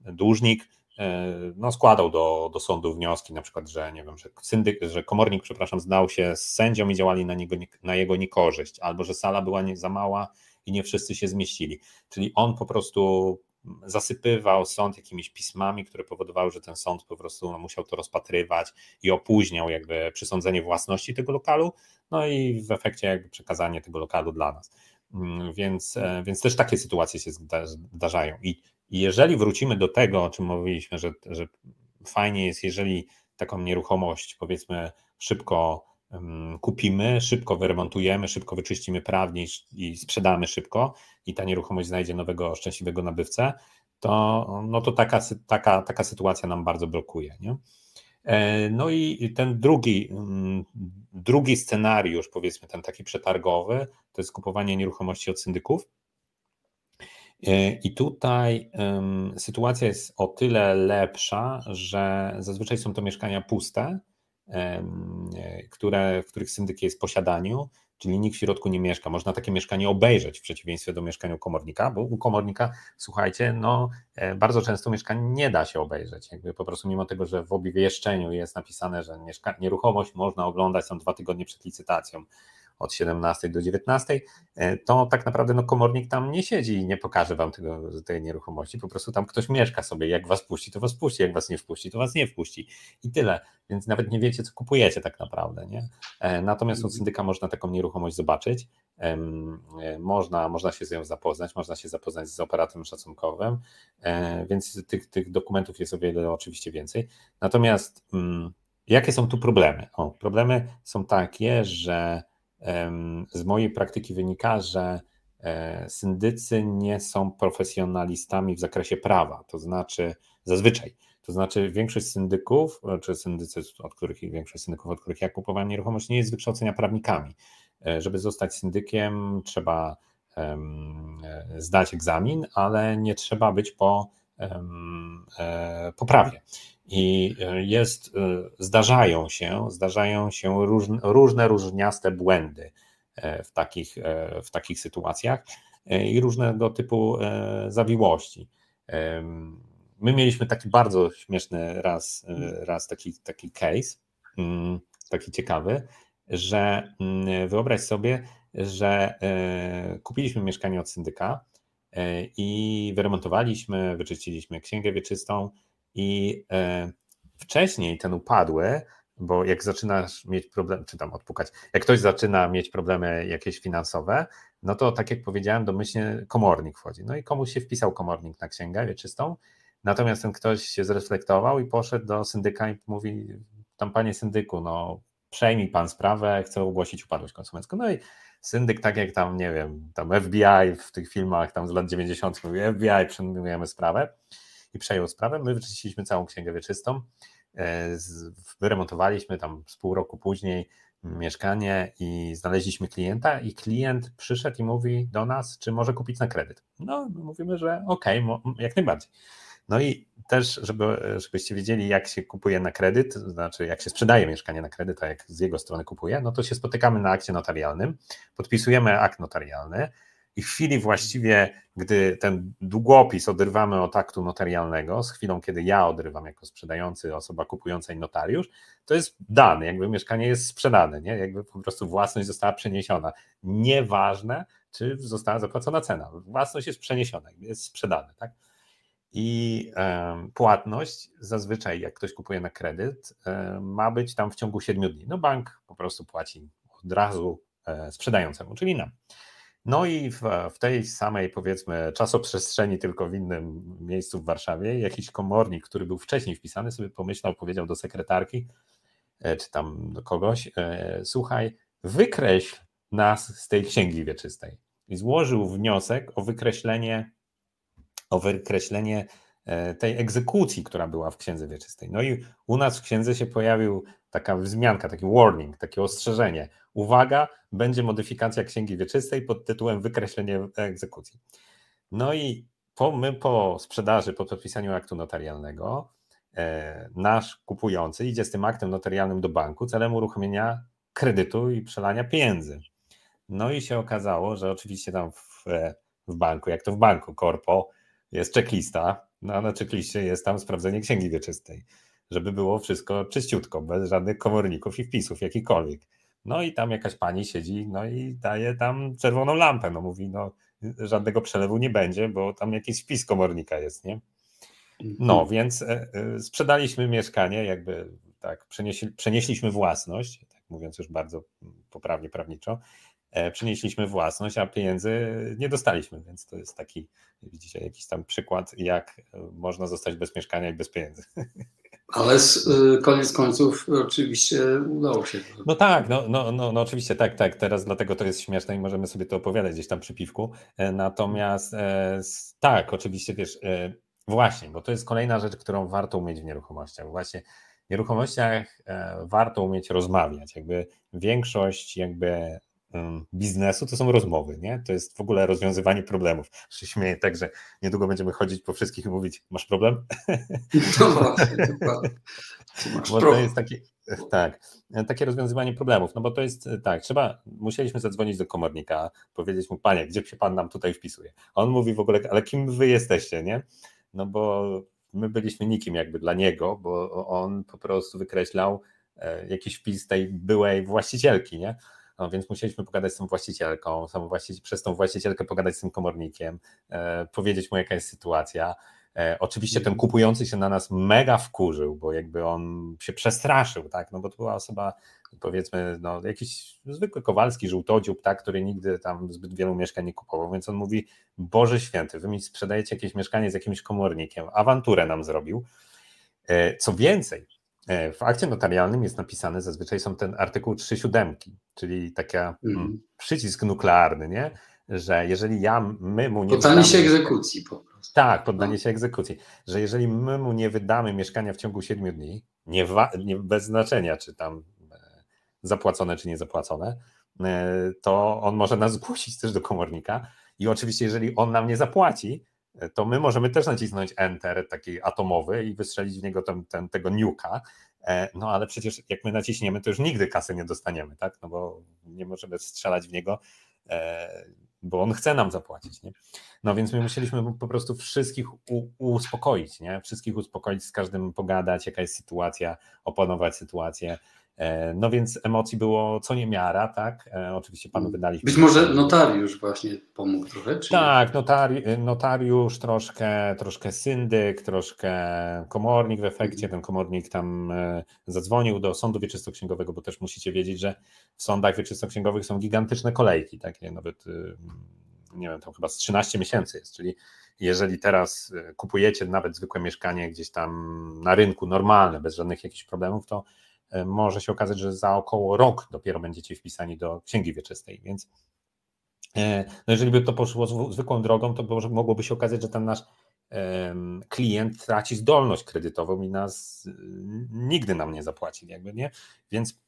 dłużnik e, no, składał do, do sądu wnioski, na przykład, że nie wiem, że syndyk, że komornik, przepraszam, znał się z sędzią i działali na, niego, na jego niekorzyść, albo że sala była nie, za mała i nie wszyscy się zmieścili. Czyli on po prostu zasypywał sąd jakimiś pismami, które powodowały, że ten sąd po prostu musiał to rozpatrywać i opóźniał jakby przysądzenie własności tego lokalu, no i w efekcie jakby przekazanie tego lokalu dla nas. Mm, więc, e, więc też takie sytuacje się zdarzają. I, jeżeli wrócimy do tego, o czym mówiliśmy, że, że fajnie jest, jeżeli taką nieruchomość powiedzmy szybko kupimy, szybko wyremontujemy, szybko wyczyścimy prawnie i sprzedamy szybko i ta nieruchomość znajdzie nowego szczęśliwego nabywcę, to, no to taka, taka, taka sytuacja nam bardzo blokuje. Nie? E, no i ten drugi, drugi scenariusz, powiedzmy ten taki przetargowy, to jest kupowanie nieruchomości od syndyków. E, I tutaj sytuacja jest o tyle lepsza, że zazwyczaj są to mieszkania puste, które, w których syndyk jest w posiadaniu, czyli nikt w środku nie mieszka. Można takie mieszkanie obejrzeć w przeciwieństwie do mieszkania komornika, bo u komornika, słuchajcie, no e, bardzo często mieszkanie nie da się obejrzeć. Jakby po prostu mimo tego, że w obwieszczeniu jest napisane, że nieruchomość można oglądać, są dwa tygodnie przed licytacją, od 17 do 19, e, to tak naprawdę no, komornik tam nie siedzi i nie pokaże wam tego, tej nieruchomości, po prostu tam ktoś mieszka sobie, jak was puści, to was puści, jak was nie wpuści, to was nie wpuści. I tyle, więc nawet nie wiecie, co kupujecie tak naprawdę, nie? E, natomiast od syndyka można taką nieruchomość zobaczyć, e, można, można się z nią zapoznać, można się zapoznać z operatorem szacunkowym, więc tych, tych dokumentów jest o wiele oczywiście więcej, natomiast mm, jakie są tu problemy? O, problemy są takie, że z mojej praktyki wynika, że e, syndycy nie są profesjonalistami w zakresie prawa, to znaczy zazwyczaj. To znaczy większość syndyków, czy syndycy, od których większość syndyków, od których ja kupowałem nieruchomość, nie jest wykształcenia prawnikami. E, żeby zostać syndykiem, trzeba zdać egzamin, ale nie trzeba być po, e, po prawie. I e, jest, e, zdarzają się, zdarzają się różne, różne różniaste błędy e, w takich, w takich sytuacjach i różnego typu zawiłości. My mieliśmy taki bardzo śmieszny raz, raz taki, taki case, mm, taki ciekawy, że mm, wyobraź sobie, że kupiliśmy mieszkanie od syndyka i wyremontowaliśmy, wyczyściliśmy księgę wieczystą, i e, wcześniej ten upadły, bo jak zaczynasz mieć problem, czy tam odpukać, jak ktoś zaczyna mieć problemy jakieś finansowe, no to tak jak powiedziałem, domyślnie komornik wchodzi. No i komuś się wpisał komornik na księgę wieczystą, natomiast ten ktoś się zreflektował i poszedł do syndyka i mówi, tam panie syndyku, no przejmij pan sprawę, chcę ogłosić upadłość konsumencką. No i syndyk, tak jak tam, nie wiem, tam FBI w tych filmach tam z lat 90. mówi, FBI, przejmujemy sprawę i przejął sprawę. My wyczyściliśmy całą księgę wieczystą, e, wyremontowaliśmy tam z pół roku później mieszkanie i znaleźliśmy klienta i klient przyszedł i mówi do nas, czy może kupić na kredyt. No, mówimy, że okej, okay, jak najbardziej. No i też, żeby, żebyście wiedzieli, jak się kupuje na kredyt, to znaczy jak się sprzedaje mieszkanie na kredyt, a jak z jego strony kupuje, no to się spotykamy na akcie notarialnym, podpisujemy akt notarialny, i chwili właściwie, gdy ten długopis odrywamy od aktu notarialnego, z chwilą, kiedy ja odrywam jako sprzedający, osoba kupująca i notariusz, to jest dane, jakby mieszkanie jest sprzedane, nie? jakby po prostu własność została przeniesiona. Nieważne, czy została zapłacona cena. Własność jest przeniesiona, jest sprzedane. Tak? I płatność zazwyczaj, jak ktoś kupuje na kredyt, ma być tam w ciągu 7 dni. No bank po prostu płaci od razu e, sprzedającemu, czyli nam. No i w, w, tej samej, powiedzmy, czasoprzestrzeni, tylko w innym miejscu w Warszawie, jakiś komornik, który był wcześniej wpisany, sobie pomyślał, powiedział do sekretarki, e, czy tam do kogoś, e, słuchaj, wykreśl nas z tej księgi wieczystej. I złożył wniosek o wykreślenie, o wykreślenie tej egzekucji, która była w księdze wieczystej. No i u nas w księdze się pojawił taka wzmianka, taki warning, takie ostrzeżenie. Uwaga, będzie modyfikacja księgi wieczystej pod tytułem wykreślenie egzekucji. No i po, my po sprzedaży, po podpisaniu aktu notarialnego, e, nasz kupujący idzie z tym aktem notarialnym do banku celem uruchomienia kredytu i przelania pieniędzy. No i się okazało, że oczywiście tam w, w banku, jak to w banku, korpo, jest checklista, no a na checkliście jest tam sprawdzenie księgi wieczystej, żeby było wszystko czyściutko, bez żadnych komorników i wpisów jakikolwiek. No i tam jakaś pani siedzi, no i daje tam czerwoną lampę, no mówi, no żadnego przelewu nie będzie, bo tam jakiś wpis komornika jest, nie? No, mhm. więc e, e, sprzedaliśmy mieszkanie, jakby tak, przenieśli, przenieśliśmy własność, tak mówiąc już bardzo poprawnie prawniczo, przenieśliśmy własność, a pieniędzy nie dostaliśmy, więc to jest taki, widzicie, jakiś tam przykład, jak można zostać bez mieszkania i bez pieniędzy. Ale z, y, koniec końców oczywiście udało się. No tak, no, no, no, no oczywiście tak, tak. Teraz dlatego to jest śmieszne i możemy sobie to opowiadać gdzieś tam przy piwku. E, natomiast e, tak, oczywiście wiesz, e, właśnie, bo to jest kolejna rzecz, którą warto umieć w nieruchomościach. Właśnie w nieruchomościach warto umieć rozmawiać. Jakby większość jakby biznesu to są rozmowy, nie? To jest w ogóle rozwiązywanie problemów. Się śmieję tak, że niedługo będziemy chodzić po wszystkich i mówić, masz problem? No właśnie, dokładnie. Bo to jest taki, tak, takie rozwiązywanie problemów, no bo to jest tak, trzeba, musieliśmy zadzwonić do komornika, powiedzieć mu, panie, gdzie się pan nam tutaj wpisuje? A on mówi w ogóle, ale kim wy jesteście, nie? No bo my byliśmy nikim jakby dla niego, bo on po prostu wykreślał e, jakiś wpis tej byłej właścicielki, nie? No, więc musieliśmy pogadać z tą właścicielką, właściciel, przez tą właścicielkę pogadać z tym komornikiem, e, powiedzieć mu, jaka jest sytuacja. E, oczywiście ten mhm. kupujący się na nas mega wkurzył, bo jakby on się przestraszył, tak, no bo to była osoba, powiedzmy, no jakiś zwykły Kowalski, żółtodziób, tak, który nigdy tam zbyt wielu mieszkań nie kupował, więc on mówi, Boże Święty, wy mi sprzedajecie jakieś mieszkanie z jakimś komornikiem, awanturę nam zrobił. E, co więcej, w akcie notarialnym jest napisane, zazwyczaj są ten artykuł 3 siódemki, czyli taki mm. przycisk nuklearny, nie? że jeżeli ja, my mu nie Poddanie się egzekucji po prostu. Tak, poddanie no. się egzekucji, że jeżeli my mu nie wydamy mieszkania w ciągu 7 dni, nie, nie bez znaczenia, czy tam e, zapłacone, czy nie zapłacone, e, to on może nas zgłosić też do komornika i oczywiście jeżeli on nam nie zapłaci, to my możemy też nacisnąć Enter taki atomowy i wystrzelić w niego ten, ten, tego niuka, e, no ale przecież jak my naciśniemy, to już nigdy kasy nie dostaniemy, tak? No bo nie możemy strzelać w niego, e, bo on chce nam zapłacić, nie? No więc my musieliśmy po prostu wszystkich uspokoić, nie? Wszystkich uspokoić, z każdym pogadać, jaka jest sytuacja, opanować sytuację. E, no więc emocji było co niemiara, tak? E, oczywiście panu mm. wydaliśmy. Być może notariusz właśnie pomógł trochę? tak, notari notariusz, troszkę, troszkę syndyk, troszkę komornik w efekcie. Mhm. Ten komornik tam e, zadzwonił do sądu wieczystoksięgowego, bo też musicie wiedzieć, że w sądach wieczystoksięgowych są gigantyczne kolejki, takie nawet nie wiem, tam chyba z 13 miesięcy jest, czyli jeżeli teraz kupujecie nawet zwykłe mieszkanie gdzieś tam na rynku normalne, bez żadnych jakichś problemów, to E, może się okazać, że za około rok dopiero będziecie wpisani do księgi wieczystej, więc e, no jeżeli by to poszło zwykłą drogą, to mogłoby się okazać, że ten nasz klient traci zdolność kredytową i nas nigdy nam nie zapłaci, jakby nie, więc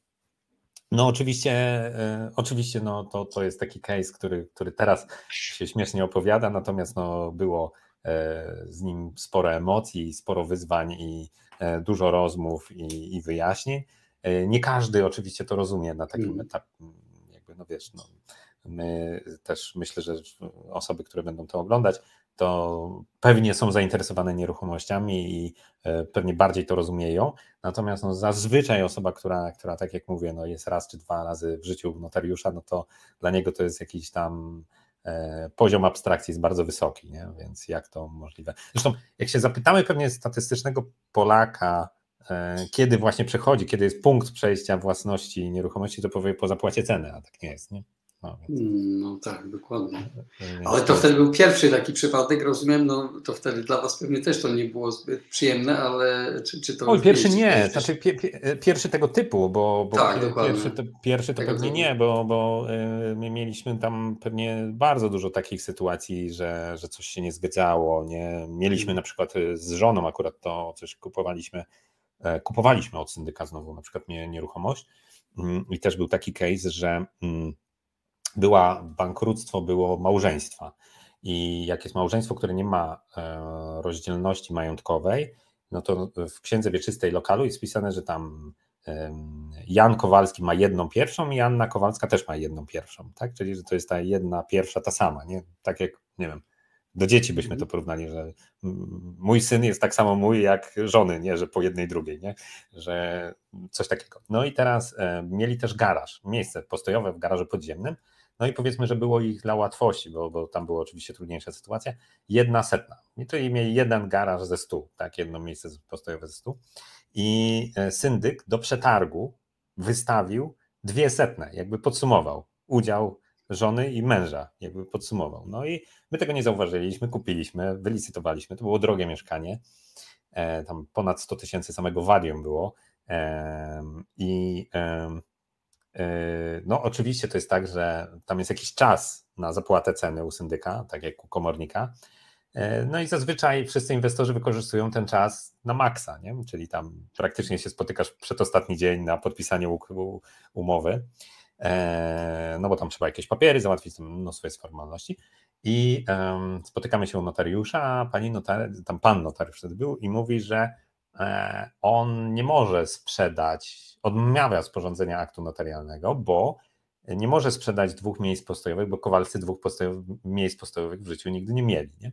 no oczywiście, e, oczywiście no to, to jest taki case, który, który teraz się śmiesznie opowiada, natomiast no było z nim sporo emocji, sporo wyzwań i E, dużo rozmów i, i wyjaśnień. E, nie każdy oczywiście to rozumie na takim mm. etapie, jakby, no wiesz, no, my też myślę, że osoby, które będą to oglądać, to pewnie są zainteresowane nieruchomościami i e, pewnie bardziej to rozumieją. Natomiast no, zazwyczaj osoba, która, która, tak jak mówię, no, jest raz czy dwa razy w życiu notariusza, no to dla niego to jest jakiś tam E, poziom abstrakcji jest bardzo wysoki, nie? więc jak to możliwe? Zresztą, jak się zapytamy pewnie statystycznego Polaka, e, kiedy właśnie przechodzi, kiedy jest punkt przejścia własności nieruchomości, to powie po zapłacie ceny, a tak nie jest. Nie? No, no tak, dokładnie. Ale to wtedy był pierwszy taki przypadek, rozumiem, no to wtedy dla Was pewnie też to nie było zbyt przyjemne, ale czy, czy to... Oj, pierwszy nie, znaczy pie, pie, pierwszy tego typu, bo, bo tak, pierwszy, to, pierwszy to pewnie nie, bo, bo my mieliśmy tam pewnie bardzo dużo takich sytuacji, że, że coś się nie zgadzało, nie? Mieliśmy hmm. na przykład z żoną akurat to coś kupowaliśmy, e, kupowaliśmy od syndyka znowu na przykład nieruchomość mm, i też był taki case, że mm, była bankructwo, było małżeństwa. I jak jest małżeństwo, które nie ma e, rozdzielności majątkowej, no to w księdze wieczystej lokalu jest wpisane, że tam Jan Kowalski ma jedną pierwszą i Anna Kowalska też ma jedną pierwszą, tak? Czyli że to jest ta jedna pierwsza ta sama, nie? Tak jak, nie wiem, do dzieci byśmy to mhm. porównali, że mój syn jest tak samo mój jak żony, nie, że po jednej drugiej, nie, że coś takiego. No i teraz e, mieli też garaż, miejsce postojowe w garażu podziemnym, no i powiedzmy, że było ich dla łatwości, bo, bo tam była oczywiście trudniejsza sytuacja, jedna setna. I to mieli jeden garaż ze stu, tak, jedno miejsce postojowe ze stu. I e, syndyk do przetargu wystawił dwie setne, jakby podsumował udział żony i męża, jakby podsumował. No i my tego nie zauważyliśmy, kupiliśmy, wylicytowaliśmy. To było drogie mieszkanie, e, tam ponad 100 tysięcy samego wadium było. I no, oczywiście to jest tak, że tam jest jakiś czas na zapłatę ceny u syndyka, tak jak u komornika. Yy, no i zazwyczaj wszyscy inwestorzy wykorzystują ten czas na maksa, nie? czyli tam praktycznie się spotykasz przedostatni dzień na podpisanie umowy, yy, no bo tam trzeba jakieś papiery załatwić, mnóstwo jest formalności. I spotykamy się u notariusza, a pani notariusz, tam pan notariusz wtedy był i mówi, że on nie może sprzedać, odmawia sporządzenia aktu notarialnego, bo nie może sprzedać dwóch miejsc postojowych, bo kowalcy dwóch miejsc postojowych w życiu nigdy nie mieli. Nie?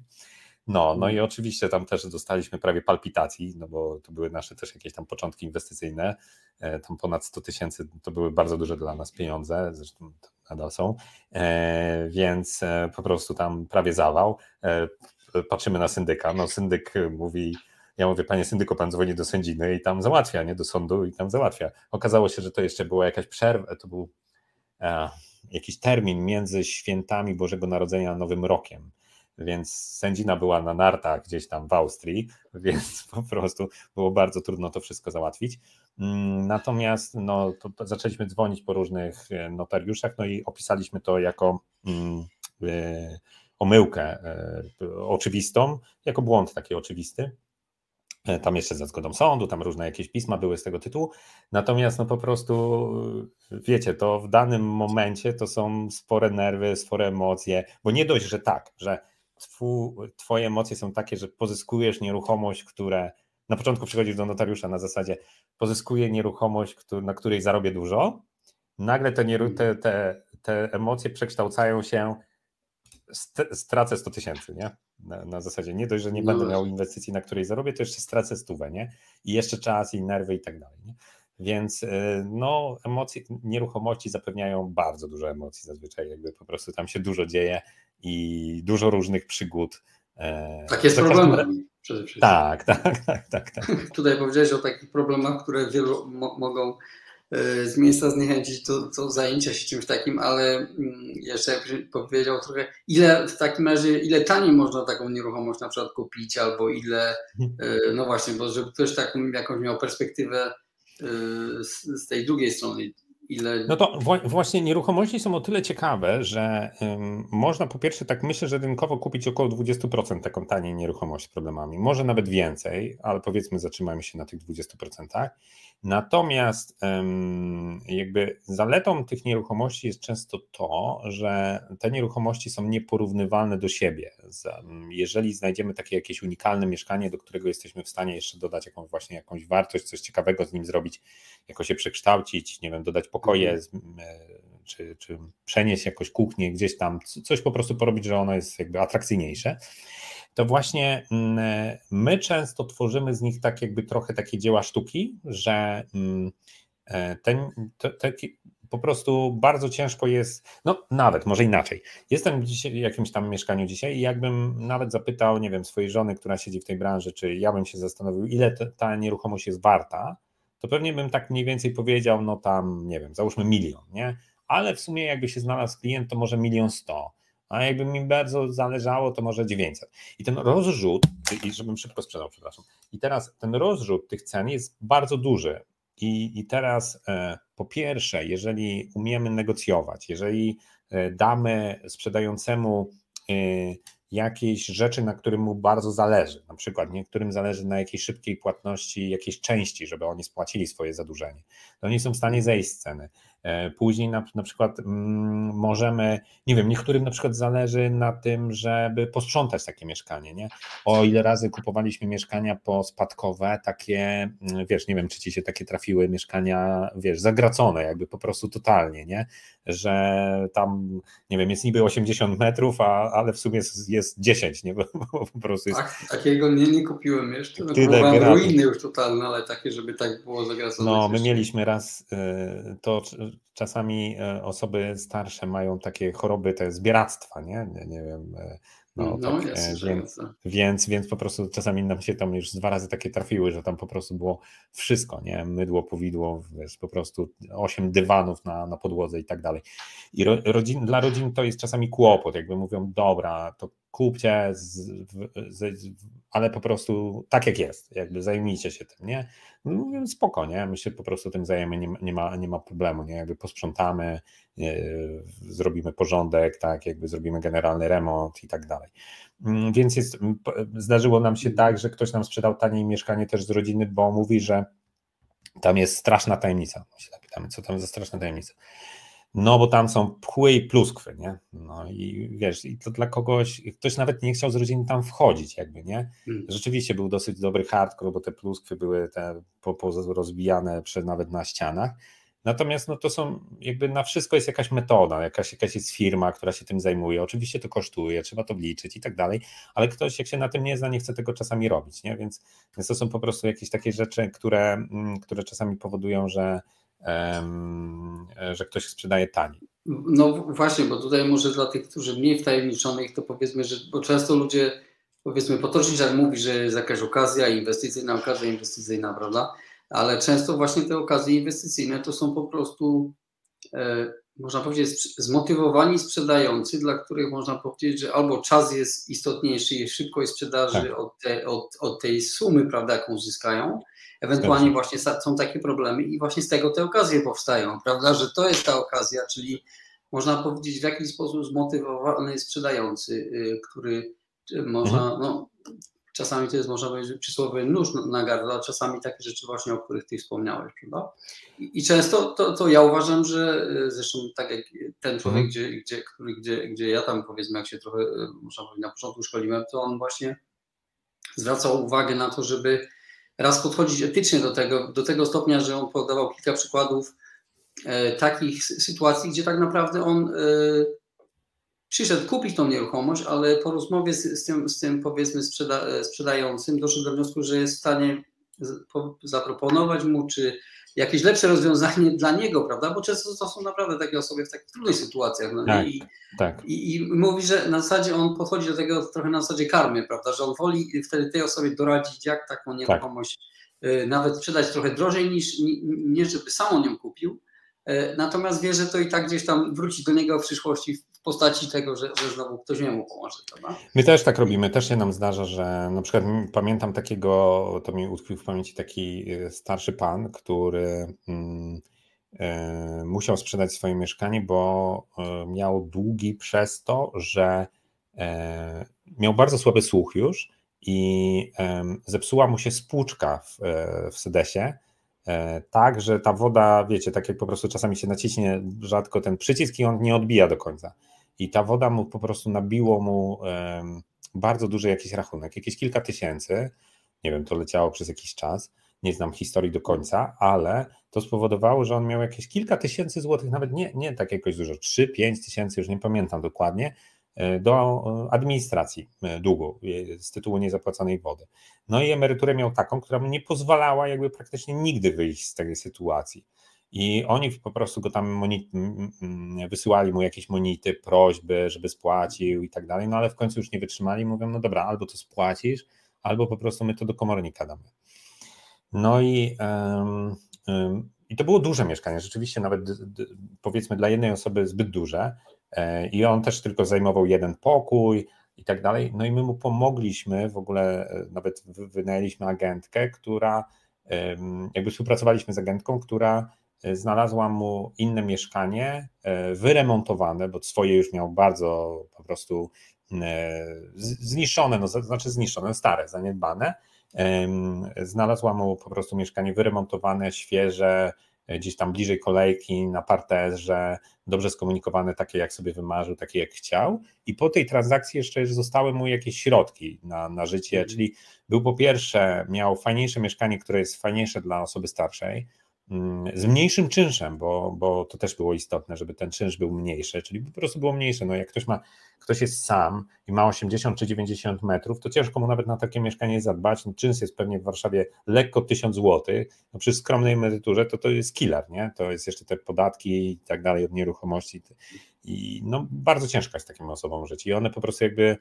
No, no i mhm. oczywiście tam też dostaliśmy prawie palpitacji, no bo to były nasze też jakieś tam początki inwestycyjne, e, tam ponad 100 tysięcy to były bardzo duże dla nas pieniądze, zresztą nadal są, e, więc po prostu tam prawie zawał. Patrzymy na syndyka, no syndyk mówi, ja mówię, panie syndyku, pan dzwoni do sędziny i tam załatwia, nie do sądu i tam załatwia. Okazało się, że to jeszcze była jakaś przerwa, to był e, jakiś termin między świętami Bożego Narodzenia a Nowym Rokiem. Więc sędzina była na nartach gdzieś tam w Austrii, więc po prostu było bardzo trudno to wszystko załatwić. Mm, natomiast no, zaczęliśmy dzwonić po różnych e, notariuszach, no i opisaliśmy to jako y, omyłkę y, oczywistą, jako błąd taki oczywisty. E, tam jeszcze za zgodą sądu, tam różne jakieś pisma były z tego tytułu. Natomiast no po prostu, wiecie, to w danym momencie to są spore nerwy, spore emocje, bo nie dość, że tak, że twoje emocje są takie, że pozyskujesz nieruchomość, które na początku przychodzisz do notariusza na zasadzie pozyskuję nieruchomość, na której zarobię dużo, nagle te, te, te, te emocje przekształcają się stracę 100 tysięcy, nie? Na, na, zasadzie nie dość, że nie no będę miał inwestycji, na której zarobię, to jeszcze stracę stówę, nie? I jeszcze czas i nerwy i tak dalej, nie? Więc y, no, emocje, nieruchomości zapewniają bardzo dużo emocji zazwyczaj, jakby po prostu tam się dużo dzieje i dużo różnych przygód. E, tak jest problemem przede wszystkim. Tak, tak, tak, tak, tak. Tutaj powiedziałeś o takich problemach, które wielu mo mogą z miejsca zniechęcić do, do zajęcia się czymś takim, ale mm, jeszcze powiedział trochę, ile w takim razie, ile taniej można taką nieruchomość na przykład kupić, albo ile, e, no właśnie, bo żeby ktoś taką jakąś miał perspektywę e, z, z tej drugiej strony, Ile... No to właśnie nieruchomości są o tyle ciekawe, że można po pierwsze tak myślę, że rynkowo kupić około 20% taką taniej nieruchomość z problemami. Może nawet więcej, ale powiedzmy zatrzymajmy się na tych 20%. Natomiast jakby zaletą tych nieruchomości jest często to, że te nieruchomości są nieporównywalne do siebie. Jeżeli znajdziemy takie jakieś unikalne mieszkanie, do którego jesteśmy w stanie jeszcze dodać jakąś właśnie jakąś wartość, coś ciekawego z nim zrobić, jakoś się przekształcić, nie wiem, dodać pokoje, mhm. e, czy, czy przenieść jakoś kuchnię gdzieś tam, coś po prostu porobić, że ono jest jakby atrakcyjniejsze to właśnie mm, my często tworzymy z nich tak jakby trochę takie dzieła sztuki, że mm, e, ten, te, te, po prostu bardzo ciężko jest, no nawet, może inaczej. Jestem w jakimś tam mieszkaniu dzisiaj i jakbym nawet zapytał, nie wiem, swojej żony, która siedzi w tej branży, czy ja bym się zastanowił, ile ta nieruchomość jest warta, to pewnie bym tak mniej więcej powiedział, no tam, nie wiem, załóżmy milion, nie? Ale w sumie jakby się znalazł klient, to może milion sto, a jakby mi bardzo zależało, to może 900. I ten rozrzut, i żebym szybko sprzedał, przepraszam, i teraz ten rozrzut tych cen jest bardzo duży. I, i teraz e, po pierwsze, jeżeli umiemy negocjować, jeżeli e, damy sprzedającemu e, jakieś rzeczy, na którym mu bardzo zależy. Na przykład niektórym zależy na jakiejś szybkiej płatności jakiejś części, żeby oni spłacili swoje zadłużenie. To oni są w stanie zejść z ceny. E, później na, na przykład mm, możemy, nie wiem, niektórym na przykład zależy na tym, żeby posprzątać takie mieszkanie, nie? O ile razy kupowaliśmy mieszkania pospadkowe, takie, mm, wiesz, nie wiem, czy ci się takie trafiły mieszkania, wiesz, zagracone jakby po prostu totalnie, nie? Że tam, nie wiem, jest niby 80 metrów, a, ale w sumie jest, jest 10, nie? Bo, bo po prostu jest... Tak, takiego nie, nie kupiłem jeszcze, no, tyle ruiny już totalne, ale takie, żeby tak było zagracone. No, my mieliśmy raz y, to czasami e, osoby starsze mają takie choroby te zbieractwa, nie? Nie, nie wiem. E, no, no tak, jest, więc, więc, więc po prostu czasami nam się tam już dwa razy takie trafiły, że tam po prostu było wszystko, nie? Mydło, powidło, wiesz, po prostu osiem dywanów na, na podłodze i tak dalej. I ro, rodzin, dla rodzin to jest czasami kłopot, jakby mówią, dobra, to kupcie, z, z, z, ale po prostu tak jak jest, jakby zajmijcie się tym, nie? No mówię, spoko, nie? My się po prostu tym zajmiemy, nie, nie, ma, nie ma problemu, nie? Jakby posprzątamy, yy, zrobimy porządek, tak, jakby zrobimy generalny remont i tak dalej. Yy, więc jest, zdarzyło nam się tak, że ktoś nam sprzedał taniej mieszkanie też z rodziny, bo mówi, że tam jest straszna tajemnica. My się zapytamy, co tam za straszna tajemnica. No, bo tam są pchły i pluskwy, nie? No i wiesz, i to dla kogoś, ktoś nawet nie chciał z rodziny tam wchodzić, jakby, nie? Hmm. Rzeczywiście był dosyć dobry hardcore, bo te pluskwy były te rozbijane przed, nawet na ścianach. Natomiast no to są, jakby na wszystko jest jakaś metoda, jakaś, jakaś jest firma, która się tym zajmuje. Oczywiście to kosztuje, trzeba to wliczyć i tak dalej, ale ktoś, jak się na tym nie zna, nie chce tego czasami robić, nie? Więc, więc to są po prostu jakieś takie rzeczy, które, mm, które czasami powodują, że że ktoś sprzedaje taniej. No właśnie, bo tutaj może dla tych, którzy mniej wtajemniczonych, to powiedzmy, że bo często ludzie powiedzmy potocznie jak mówi, że jest jakaś okazja inwestycyjna, okazja inwestycyjna, prawda? Ale często właśnie te okazje inwestycyjne to są po prostu e, można powiedzieć zmotywowani sprzedający, dla których można powiedzieć, że albo czas jest istotniejszy i szybkość sprzedaży tak. od, te, od, od tej sumy, prawda, jaką zyskają, Ewentualnie właśnie są takie problemy i właśnie z tego te okazje powstają, prawda, że to jest ta okazja, czyli można powiedzieć w jakiś sposób zmotywowany sprzedający, y, który można, mhm. no, czasami to jest, można powiedzieć, przysłowie nóż na gardle, a czasami takie rzeczy właśnie, o których Ty wspomniałeś, prawda? I, i często to, to ja uważam, że y, zresztą tak jak ten człowiek, mhm. gdzie, gdzie, który, gdzie, gdzie ja tam powiedzmy, jak się trochę, y, można powiedzieć, na początku szkoliłem, to on właśnie zwracał uwagę na to, żeby raz podchodzić etycznie do tego, do tego stopnia, że on podawał kilka przykładów e, takich sytuacji, gdzie tak naprawdę on e, przyszedł kupić tą nieruchomość, ale po rozmowie z, z, tym, z tym, powiedzmy sprzeda, e, sprzedającym doszedł do wniosku, że jest w stanie zaproponować mu, czy jakieś lepsze rozwiązanie dla niego, prawda? Bo często to są naprawdę takie osoby w takich trudnych sytuacjach. No tak, I, tak. I, I, mówi, że na zasadzie on podchodzi do tego trochę na zasadzie karmy, prawda? Że on woli wtedy tej osobie doradzić, jak taką nieruchomość tak. Y, nawet sprzedać trochę drożej niż nie, żeby sam on ją kupił. Y, natomiast wie, że to i tak gdzieś tam wróci do niego w przyszłości postaci tego, że, że znowu ktoś mu pomoże. Prawda? My też tak robimy, też się nam zdarza, że na przykład pamiętam takiego, to mi utkwił w pamięci taki y, starszy pan, który mm, y, musiał sprzedać swoje mieszkanie, bo y, miał długi przez to, że miał bardzo słaby słuch już i zepsuła mu się spłuczka w, e, w sedesie, e, tak, że ta woda, wiecie, tak jak po prostu czasami się naciśnie rzadko ten przycisk i on nie odbija do końca i ta woda mu po prostu nabiło mu bardzo duży jakiś rachunek, jakieś kilka tysięcy, nie wiem, to leciało przez jakiś czas, nie znam historii do końca, ale to spowodowało, że on miał jakieś kilka tysięcy złotych, nawet nie, nie tak jakoś dużo, 3-5 tysięcy, już nie pamiętam dokładnie, e, do e, administracji e, długu z tytułu niezapłaconej wody. No i emeryturę miał taką, która mu nie pozwalała jakby praktycznie nigdy wyjść z tej sytuacji. I oni po prostu go tam wysyłali mu jakieś monity, prośby, żeby spłacił i tak dalej, no ale w końcu już nie wytrzymali, mówią, no dobra, albo to spłacisz, albo po prostu my to do komornika damy. No i, i to było duże mieszkanie, rzeczywiście nawet powiedzmy dla jednej osoby zbyt duże i on też tylko zajmował jeden pokój, i tak dalej. No i my mu pomogliśmy, w ogóle e, nawet wynajęliśmy agentkę, która, jakby współpracowaliśmy z agentką, która e, znalazła mu inne mieszkanie, e, wyremontowane, bo swoje już miał bardzo po prostu zniszczone, no znaczy zniszczone, stare, zaniedbane. Znalazła mu po prostu mieszkanie wyremontowane, świeże, E, gdzieś tam bliżej kolejki, na parterze, dobrze skomunikowane, takie jak sobie wymarzył, takie jak chciał. I po tej transakcji jeszcze zostały mu jakieś środki na, na życie, mhm. czyli był po pierwsze, miał fajniejsze mieszkanie, które jest fajniejsze dla osoby starszej, z mniejszym czynszem, bo, bo to też było istotne, żeby ten czynsz był mniejszy, czyli po prostu było mniejsze. No jak ktoś ma, ktoś jest sam i ma 80 czy 90 metrów, to ciężko mu nawet na takie mieszkanie zadbać. No, czynsz jest pewnie w Warszawie lekko 1000 zł. No przy skromnej emeryturze to to jest killer, nie? To jest jeszcze te podatki i tak dalej od nieruchomości. I no bardzo ciężko jest takim osobom żyć. I one po prostu jakby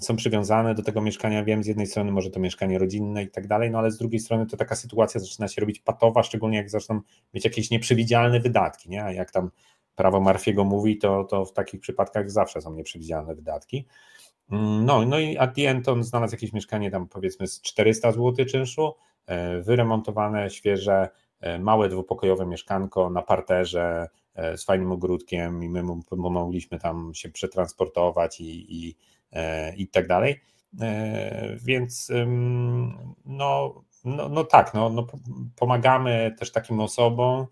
są przywiązane do tego mieszkania. Wiem, z jednej strony może to mieszkanie rodzinne i tak dalej, no ale z drugiej strony to taka sytuacja zaczyna się robić patowa, szczególnie jak zaczną mieć jakieś nieprzewidzialne wydatki, nie? A jak tam prawo Marfiego mówi, to, to w takich przypadkach zawsze są nieprzewidzialne wydatki. Mm, no, no i at the end on znalazł jakieś mieszkanie tam powiedzmy z 400 zł czynszu, e, wyremontowane, świeże, e, małe dwupokojowe mieszkanko na parterze e, z fajnym ogródkiem i my mu pomogliśmy tam się przetransportować i, i i tak dalej. E, więc no, no, no tak, no, no, pomagamy też takim osobom,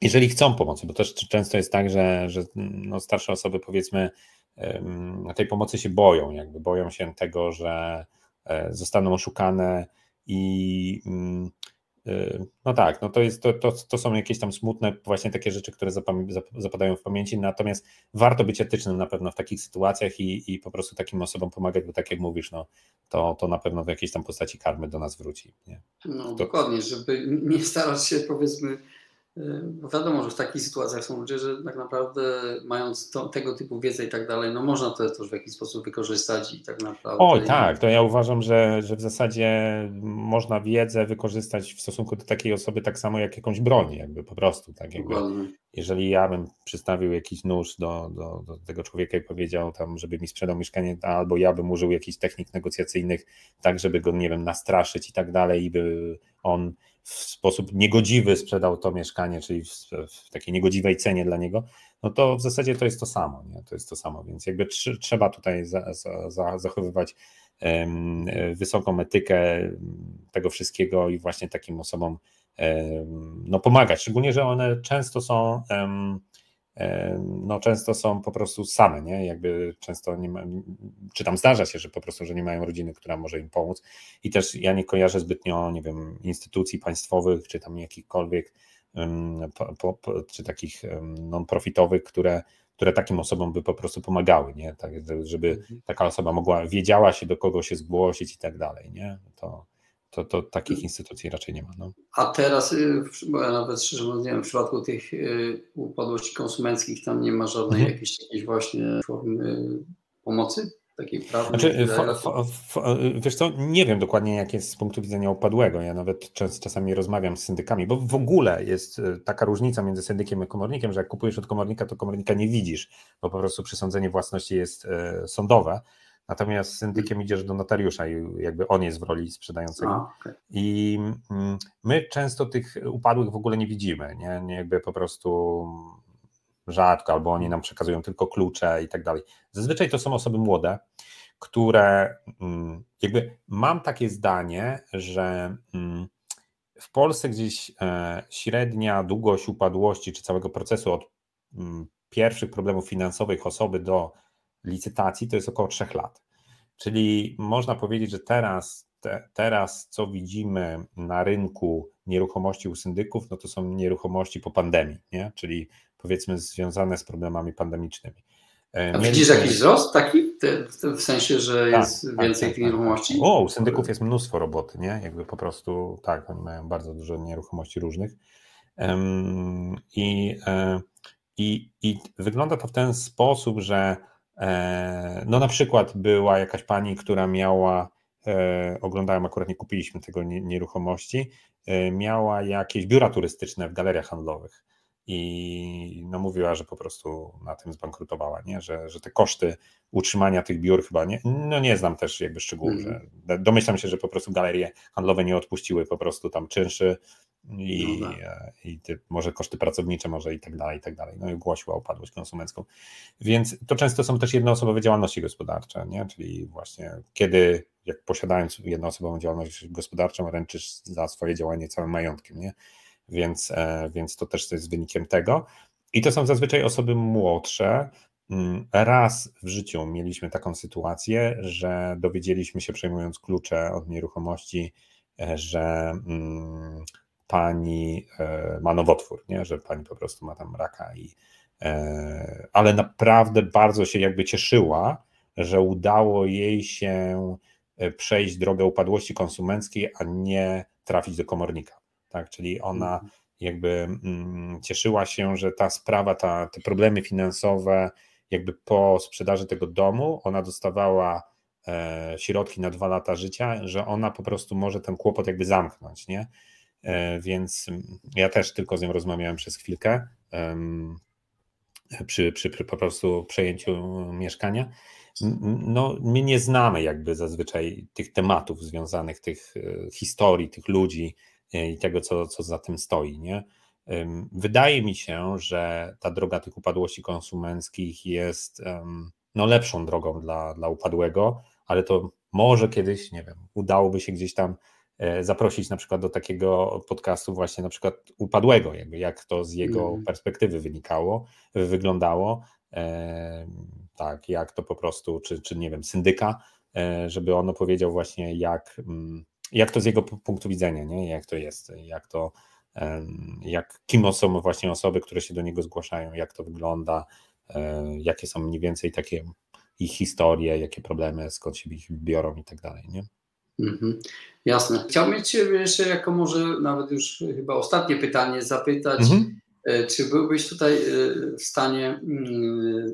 jeżeli chcą pomocy, bo też często jest tak, że, że no starsze osoby powiedzmy tej pomocy się boją, jakby boją się tego, że e, zostaną oszukane i no tak, no to, jest, to, to, to są jakieś tam smutne właśnie takie rzeczy, które zapadają w pamięci, natomiast warto być etycznym na pewno w takich sytuacjach i, i po prostu takim osobom pomagać, bo tak jak mówisz, no, to, to na pewno w jakiejś tam postaci karmy do nas wróci. Nie? No to... dokładnie, żeby nie starać się powiedzmy bo wiadomo, że w takich sytuacjach są ludzie, że tak naprawdę mając to, tego typu wiedzę i tak dalej, no można to też w jakiś sposób wykorzystać i tak naprawdę. Oj, tak, to ja uważam, że, że w zasadzie można wiedzę wykorzystać w stosunku do takiej osoby tak samo jak jakąś broń, jakby po prostu. Tak jakby, jeżeli ja bym przystawił jakiś nóż do, do, do tego człowieka i powiedział tam, żeby mi sprzedał mieszkanie, albo ja bym użył jakichś technik negocjacyjnych, tak żeby go, nie wiem, nastraszyć i tak dalej, i by on w sposób niegodziwy sprzedał to mieszkanie, czyli w, w, takiej niegodziwej cenie dla niego, no to w zasadzie to jest to samo, nie? to jest to samo, więc jakby tr trzeba tutaj za, za, za zachowywać um, wysoką etykę tego wszystkiego i właśnie takim osobom um, no pomagać, szczególnie, że one często są um, no często są po prostu same, nie? Jakby często nie ma, czy tam zdarza się, że po prostu, że nie mają rodziny, która może im pomóc i też ja nie kojarzę zbytnio, nie wiem, instytucji państwowych, czy tam jakichkolwiek po, po, czy takich non-profitowych, które, które takim osobom by po prostu pomagały, nie? Tak, żeby mhm. taka osoba mogła, wiedziała się do kogo się zgłosić i tak dalej, nie? To, to, to takich mm. instytucji raczej nie ma. No. A teraz, y, bo ja nawet szczerze mówiąc, nie wiem, w przypadku tych y, upadłości konsumenckich tam nie ma żadnej mhm. jakiejś, jakiejś właśnie formy pomocy? Takiej prawnej? Znaczy, wiesz co, nie wiem dokładnie jak jest z punktu widzenia upadłego. Ja nawet czas, czasami rozmawiam z syndykami, bo w ogóle jest y, taka różnica między syndykiem a komornikiem, że jak kupujesz od komornika, to komornika nie widzisz, bo po prostu przysądzenie własności jest sądowe, Natomiast z syndykiem idziesz do notariusza i jakby on jest w roli sprzedającego. A, okay. I mm, my często tych upadłych w ogóle nie widzimy, nie? nie jakby po prostu rzadko, albo oni nam przekazują tylko klucze i tak dalej. Zazwyczaj to są osoby młode, które mm, jakby mam takie zdanie, że mm, w Polsce gdzieś e, średnia długość upadłości czy całego procesu od pierwszych problemów finansowych osoby do licytacji to jest około 3 lat. Czyli można powiedzieć, że teraz, te, teraz co widzimy na rynku nieruchomości u syndyków, no to są nieruchomości po pandemii, nie? czyli powiedzmy związane z problemami pandemicznymi. E, A widzisz jakiś wzrost taki, w sensie, że tak, jest tak, więcej tak, tych tak. nieruchomości? O, u syndyków jest mnóstwo roboty, nie? Jakby po prostu, tak, oni mają bardzo dużo nieruchomości różnych. I, e, i, i wygląda to w ten sposób, że no na przykład była jakaś pani, która miała oglądałem, akurat nie kupiliśmy tego nieruchomości, miała jakieś biura turystyczne w galeriach handlowych i no mówiła, że po prostu na tym zbankrutowała, nie? Że, że te koszty utrzymania tych biur chyba nie, no nie znam też jakby szczegółów, mm. że domyślam się, że po prostu galerie handlowe nie odpuściły po prostu tam czynszy i, no tak. E, i ty, może koszty pracownicze, może i tak dalej, i tak dalej. No i ogłosiła upadłość konsumencką. Więc to często są też jednoosobowe działalności gospodarcze, nie? Czyli właśnie kiedy, jak posiadając jednoosobową działalność gospodarczą, ręczysz za swoje działanie całym majątkiem, nie? więc, e, więc to też jest wynikiem tego. I to są zazwyczaj osoby młodsze. Mm, raz w życiu mieliśmy taką sytuację, że dowiedzieliśmy się, przejmując klucze od nieruchomości, e, że mm, pani e, ma nowotwór, nie? że pani po prostu ma tam raka. I, ale naprawdę bardzo się jakby cieszyła, że udało jej się przejść drogę upadłości konsumenckiej, a nie trafić do komornika tak? Czyli ona mhm. jakby mm, cieszyła się, że ta sprawa, ta, te problemy finansowe, jakby po sprzedaży tego domu, ona dostawała e, środki na dwa lata życia, że ona po prostu może ten kłopot jakby zamknąć, nie? E, więc ja też tylko z nią rozmawiałem przez chwilkę przy, przy, przy po prostu przejęciu mieszkania. No, my nie znamy jakby zazwyczaj tych tematów związanych, tych e, historii, tych ludzi, i tego, co, co za tym stoi. Nie? Wydaje mi się, że ta droga tych upadłości konsumenckich jest no, lepszą drogą dla, dla upadłego, ale to może kiedyś, nie wiem, udałoby się gdzieś tam e, zaprosić na przykład do takiego podcastu właśnie na przykład upadłego, jakby jak to z jego mm. perspektywy wynikało, wyglądało, tak, jak to po prostu, czy, czy nie wiem, syndyka, e, żeby on opowiedział właśnie jak mm, jak to z jego punktu widzenia, nie? jak to jest, jak to, jak, kim są właśnie osoby, które się do niego zgłaszają, jak to wygląda, e, jakie są mniej więcej takie ich historie, jakie problemy, skąd się ich biorą i tak dalej, nie? Mhm. Jasne. Chciałbym Cię jeszcze jako może nawet już chyba ostatnie pytanie zapytać, mhm. E, czy byłbyś tutaj e, w stanie mm,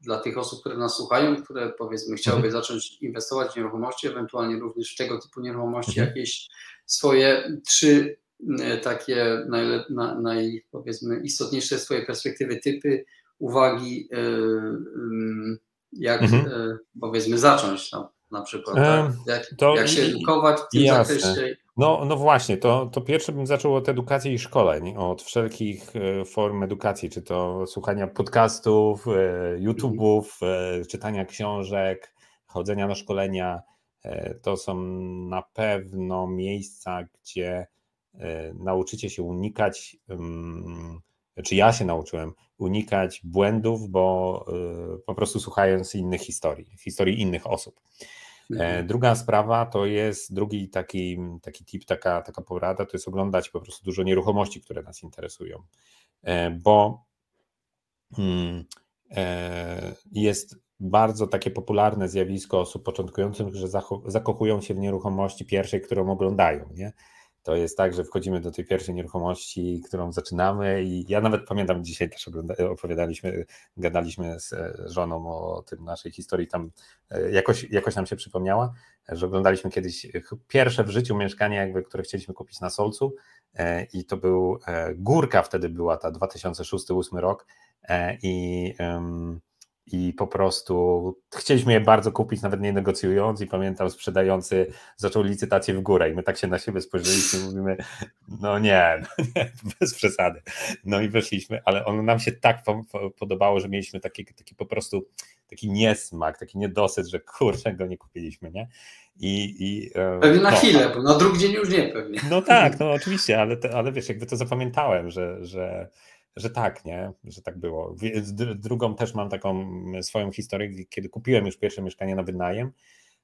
dla tych osób, które nas słuchają, które powiedzmy chciałyby mhm. zacząć inwestować w nieruchomości, ewentualnie również w tego typu nieruchomości, mhm. jakieś swoje trzy e, takie naj, naj, powiedzmy istotniejsze swoje perspektywy, typy, uwagi, jak mhm. powiedzmy zacząć no, na przykład, tak? jak, jak, się edukować w tym jasne. zakresie no, no właśnie, to, to pierwsze bym zaczął od edukacji i szkoleń, od wszelkich e, form edukacji, czy to słuchania podcastów, e, YouTube'ów, e, czytania książek, chodzenia na szkolenia. To są na pewno miejsca, gdzie nauczycie się unikać, czy ja się nauczyłem unikać błędów, bo po prostu słuchając innych historii, historii innych osób. E, mhm. Druga sprawa to jest, drugi taki, taki tip, taka, taka porada, to jest oglądać po prostu dużo nieruchomości, które nas interesują, e, bo hmm, e, jest bardzo takie popularne zjawisko osób początkujących, że zakochują się w nieruchomości pierwszej, którą oglądają. Nie? To jest tak, że wchodzimy do tej pierwszej nieruchomości, którą zaczynamy i ja nawet pamiętam, dzisiaj też opowiadaliśmy, gadaliśmy z żoną o tym naszej historii, tam e, jakoś, jakoś nam się przypomniała, że oglądaliśmy kiedyś pierwsze w życiu mieszkanie, jakby, które chcieliśmy kupić na Solcu e, i to był, e, Górka wtedy była ta 2006-2008 rok i i po prostu chcieliśmy je bardzo kupić, nawet nie negocjując i pamiętam sprzedający zaczął licytację w górę i my tak się na siebie spojrzeliśmy i mówimy, no nie, no nie, bez przesady. No i weszliśmy, ale ono nam się tak podobało, że mieliśmy taki, taki po prostu taki niesmak, taki niedosyt, że kurczę go nie kupiliśmy, nie? I, i, e, pewnie na no, chwilę, bo na drugi dzień już nie pewnie. No tak, no oczywiście, ale, ale wiesz, jakby to zapamiętałem, że, że że tak, nie, że tak było. Drugą też mam taką swoją historię, kiedy kupiłem już pierwsze mieszkanie na wynajem,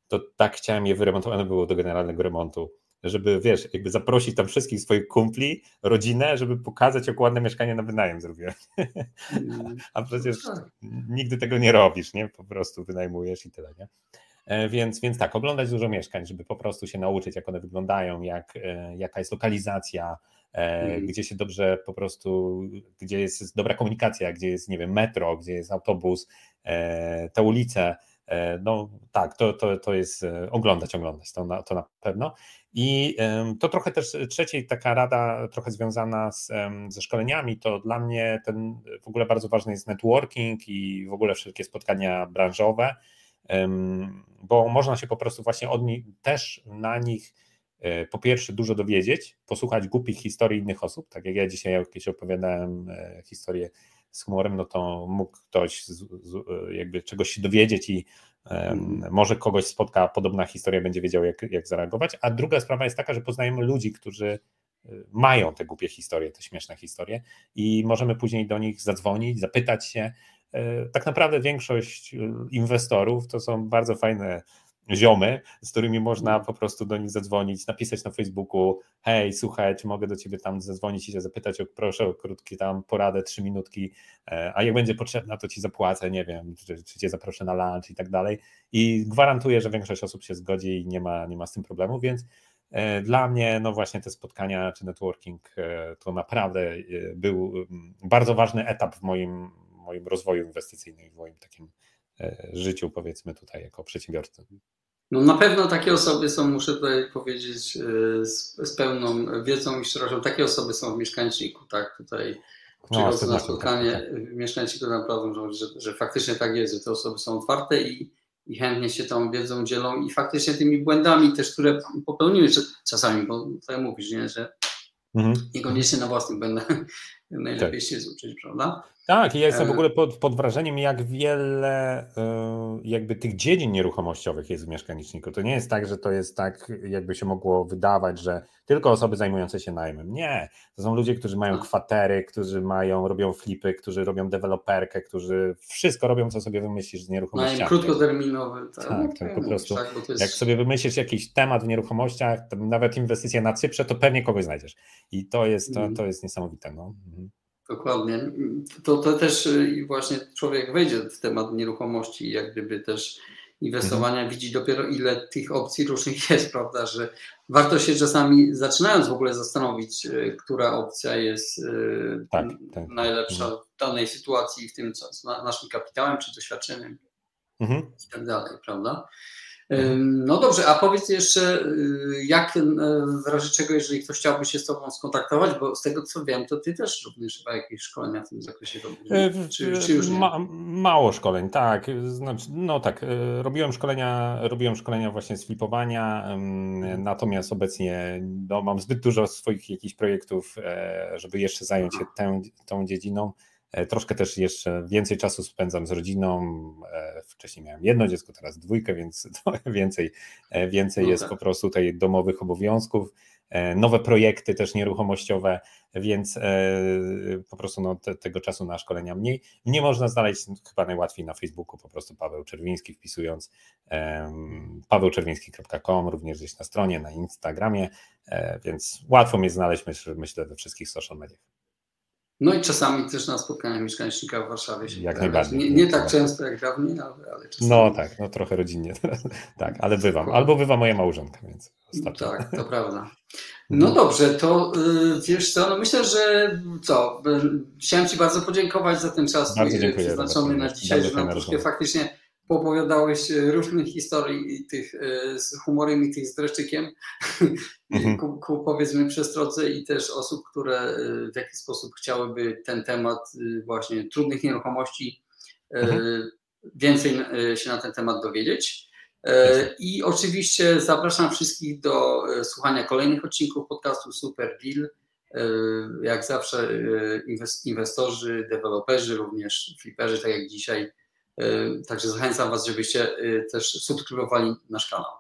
to tak chciałem je wyremontowane było do generalnego remontu, żeby wiesz, jakby zaprosić tam wszystkich swoich kumpli, rodzinę, żeby pokazać, jak ładne mieszkanie na wynajem zrobiłem. Mm. A przecież no tak. nigdy tego nie robisz, nie? Po prostu wynajmujesz i tyle, nie? E, więc, więc tak, oglądać dużo mieszkań, żeby po prostu się nauczyć, jak one wyglądają, jak, e, jaka jest lokalizacja, mm. gdzie się dobrze po prostu, gdzie jest dobra komunikacja, gdzie jest, nie wiem, metro, gdzie jest autobus, te ulice, no tak, to, to, to jest oglądać, oglądać, to na, to na pewno. I to trochę też trzeciej taka rada, trochę związana z, ze szkoleniami, to dla mnie ten w ogóle bardzo ważny jest networking i w ogóle wszelkie spotkania branżowe, bo można się po prostu właśnie od nich też na nich e, po pierwsze dużo dowiedzieć, posłuchać głupich historii innych osób, tak jak ja dzisiaj jakieś opowiadałem e, historię z humorem, no to mógł ktoś z, z, jakby czegoś się dowiedzieć i um, może kogoś spotka podobna historia, będzie wiedział jak, jak zareagować, a druga sprawa jest taka, że poznajemy ludzi, którzy e, mają te głupie historie, te śmieszne historie i możemy później do nich zadzwonić, zapytać się. Tak naprawdę większość inwestorów to są bardzo fajne ziomy, z którymi można mm. po prostu do nich zadzwonić, napisać na Facebooku, hej, słuchaj, czy mogę do ciebie tam zadzwonić i cię zapytać o, proszę o krótkie tam poradę, trzy minutki, e, a jak będzie potrzebna, to ci zapłacę, nie wiem, czy, czy cię zaproszę na lunch i tak dalej. I gwarantuję, że większość osób się zgodzi i nie ma, nie ma z tym problemu, więc e, dla mnie, no właśnie te spotkania czy networking e, to naprawdę był mm, bardzo ważny etap w moim, moim rozwoju inwestycyjnym, w moim takim życiu, powiedzmy tutaj, jako przedsiębiorcy. No na pewno takie osoby są, muszę tutaj powiedzieć e, z, z pełną wiedzą i szczerością, takie osoby są w mieszkańczyku, tak, tutaj przychodzą no, na spotkanie w mieszkańczyku naprawdę, że, że faktycznie tak jest, że te osoby są otwarte i, i chętnie się tą wiedzą dzielą i faktycznie tymi błędami też, które popełniły czasami, bo tutaj mówisz, nie, że mhm. niekoniecznie na własnych błędach najlepiej tak. się zuczyć, prawda? Tak, ja jestem w e, ogóle pod, pod, wrażeniem, jak wiele e, jakby tych dziedzin nieruchomościowych jest w mieszkaniczniku. To nie jest tak, że to jest tak, jakby się mogło wydawać, że tylko osoby zajmujące się najmem. Nie, to są ludzie, którzy mają kwatery, którzy mają, robią flipy, którzy robią deweloperkę, którzy wszystko robią, co sobie wymyślisz z nieruchomościami. Najem krótkoterminowy. Tak, tak, tak po prostu. Tak, jest... Jak sobie wymyślisz jakiś temat w nieruchomościach, nawet inwestycja na Cyprze, to pewnie kogoś znajdziesz. I to jest, to, mhm. to jest niesamowite. No. Dokładnie. To, to też y, właśnie człowiek wejdzie w temat nieruchomości i jak gdyby też inwestowania, mhm. widzi dopiero ile tych opcji różnych jest, prawda, że warto się czasami zaczynając w ogóle zastanowić, y, która opcja jest y, tak, tak. najlepsza mhm. w danej sytuacji, w tym co z naszym kapitałem czy doświadczeniem mhm. i tak dalej, prawda. No dobrze, a powiedz jeszcze, y, jak y, w razie czego, jeżeli ktoś chciałby się z Tobą skontaktować, bo z tego co wiem, to Ty też również chyba jakieś szkolenia w tym zakresie robisz. E, czy, czy już nie? Ma, mało szkoleń, tak. Znaczy, no tak, e, robiłem szkolenia, robiłem szkolenia właśnie z flipowania, natomiast obecnie no, mam zbyt dużo swoich jakichś projektów, e, żeby jeszcze zająć się tą, tą dziedziną. E, troszkę też jeszcze więcej czasu spędzam z rodziną. E, wcześniej miałem jedno dziecko, teraz dwójkę, więc więcej, e, więcej no jest tak. po prostu tutaj domowych obowiązków. Nowe projekty też nieruchomościowe, więc po prostu no, te, tego czasu na szkolenia mniej. Nie można znaleźć chyba najłatwiej na Facebooku, po prostu Paweł Czerwiński wpisując pawełczerwiński.com, również gdzieś na stronie, na Instagramie, więc łatwo mnie znaleźć myślę, myślę we wszystkich social mediach. No i czasami też na spotkaniach mieszkańcznika w Warszawie się Jak najbardziej. Nie, nie tak często jak dawniej, ale, ale czasami. No tak, no trochę rodzinnie. tak, ale bywam. Albo bywa moja małżonka, więc ostatnio. Tak, to prawda. No, dobrze, to y, wiesz co, no myślę, że co, chciałem Ci bardzo podziękować za ten czas bardzo dziękuję, przeznaczony na dzisiaj, że nam troszkę faktycznie poopowiadałeś e, różnych historii, tych e, z humorem i tych z dreszczykiem, mhm. ku, ku, powiedzmy przestrodze i też osób, które e, w jakiś sposób chciałyby ten temat właśnie trudnych nieruchomości mhm. więcej się na ten temat dowiedzieć. I oczywiście zapraszam wszystkich do słuchania kolejnych odcinków podcastu Super Deal. Jak zawsze inwestorzy, deweloperzy, również fliperzy, tak jak dzisiaj, także zachęcam Was, żebyście e, też subskrybowali nasz kanał.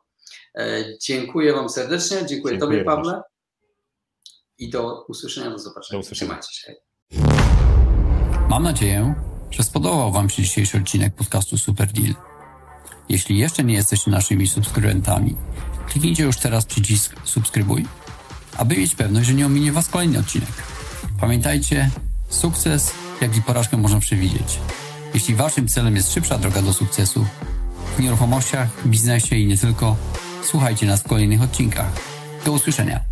E, dziękuję Wam serdecznie, dziękuję, dziękuję Tobie, Pawle. I do usłyszenia, do zobaczenia. Do usłyszenia. Trzymajcie się. Mam nadzieję, że spodobał Wam się dzisiejszy odcinek podcastu Super Deal. Jeśli jeszcze nie jesteście naszymi subskrybentami, kliknijcie już teraz przycisk subskrybuj, aby mieć pewność, że nie ominie Was kolejny odcinek. Pamiętajcie, sukces, jak i porażkę można przewidzieć. Jeśli waszym celem jest szybsza droga do sukcesu w nieruchomościach, biznesie i nie tylko, słuchajcie nas w kolejnych odcinkach. Do usłyszenia.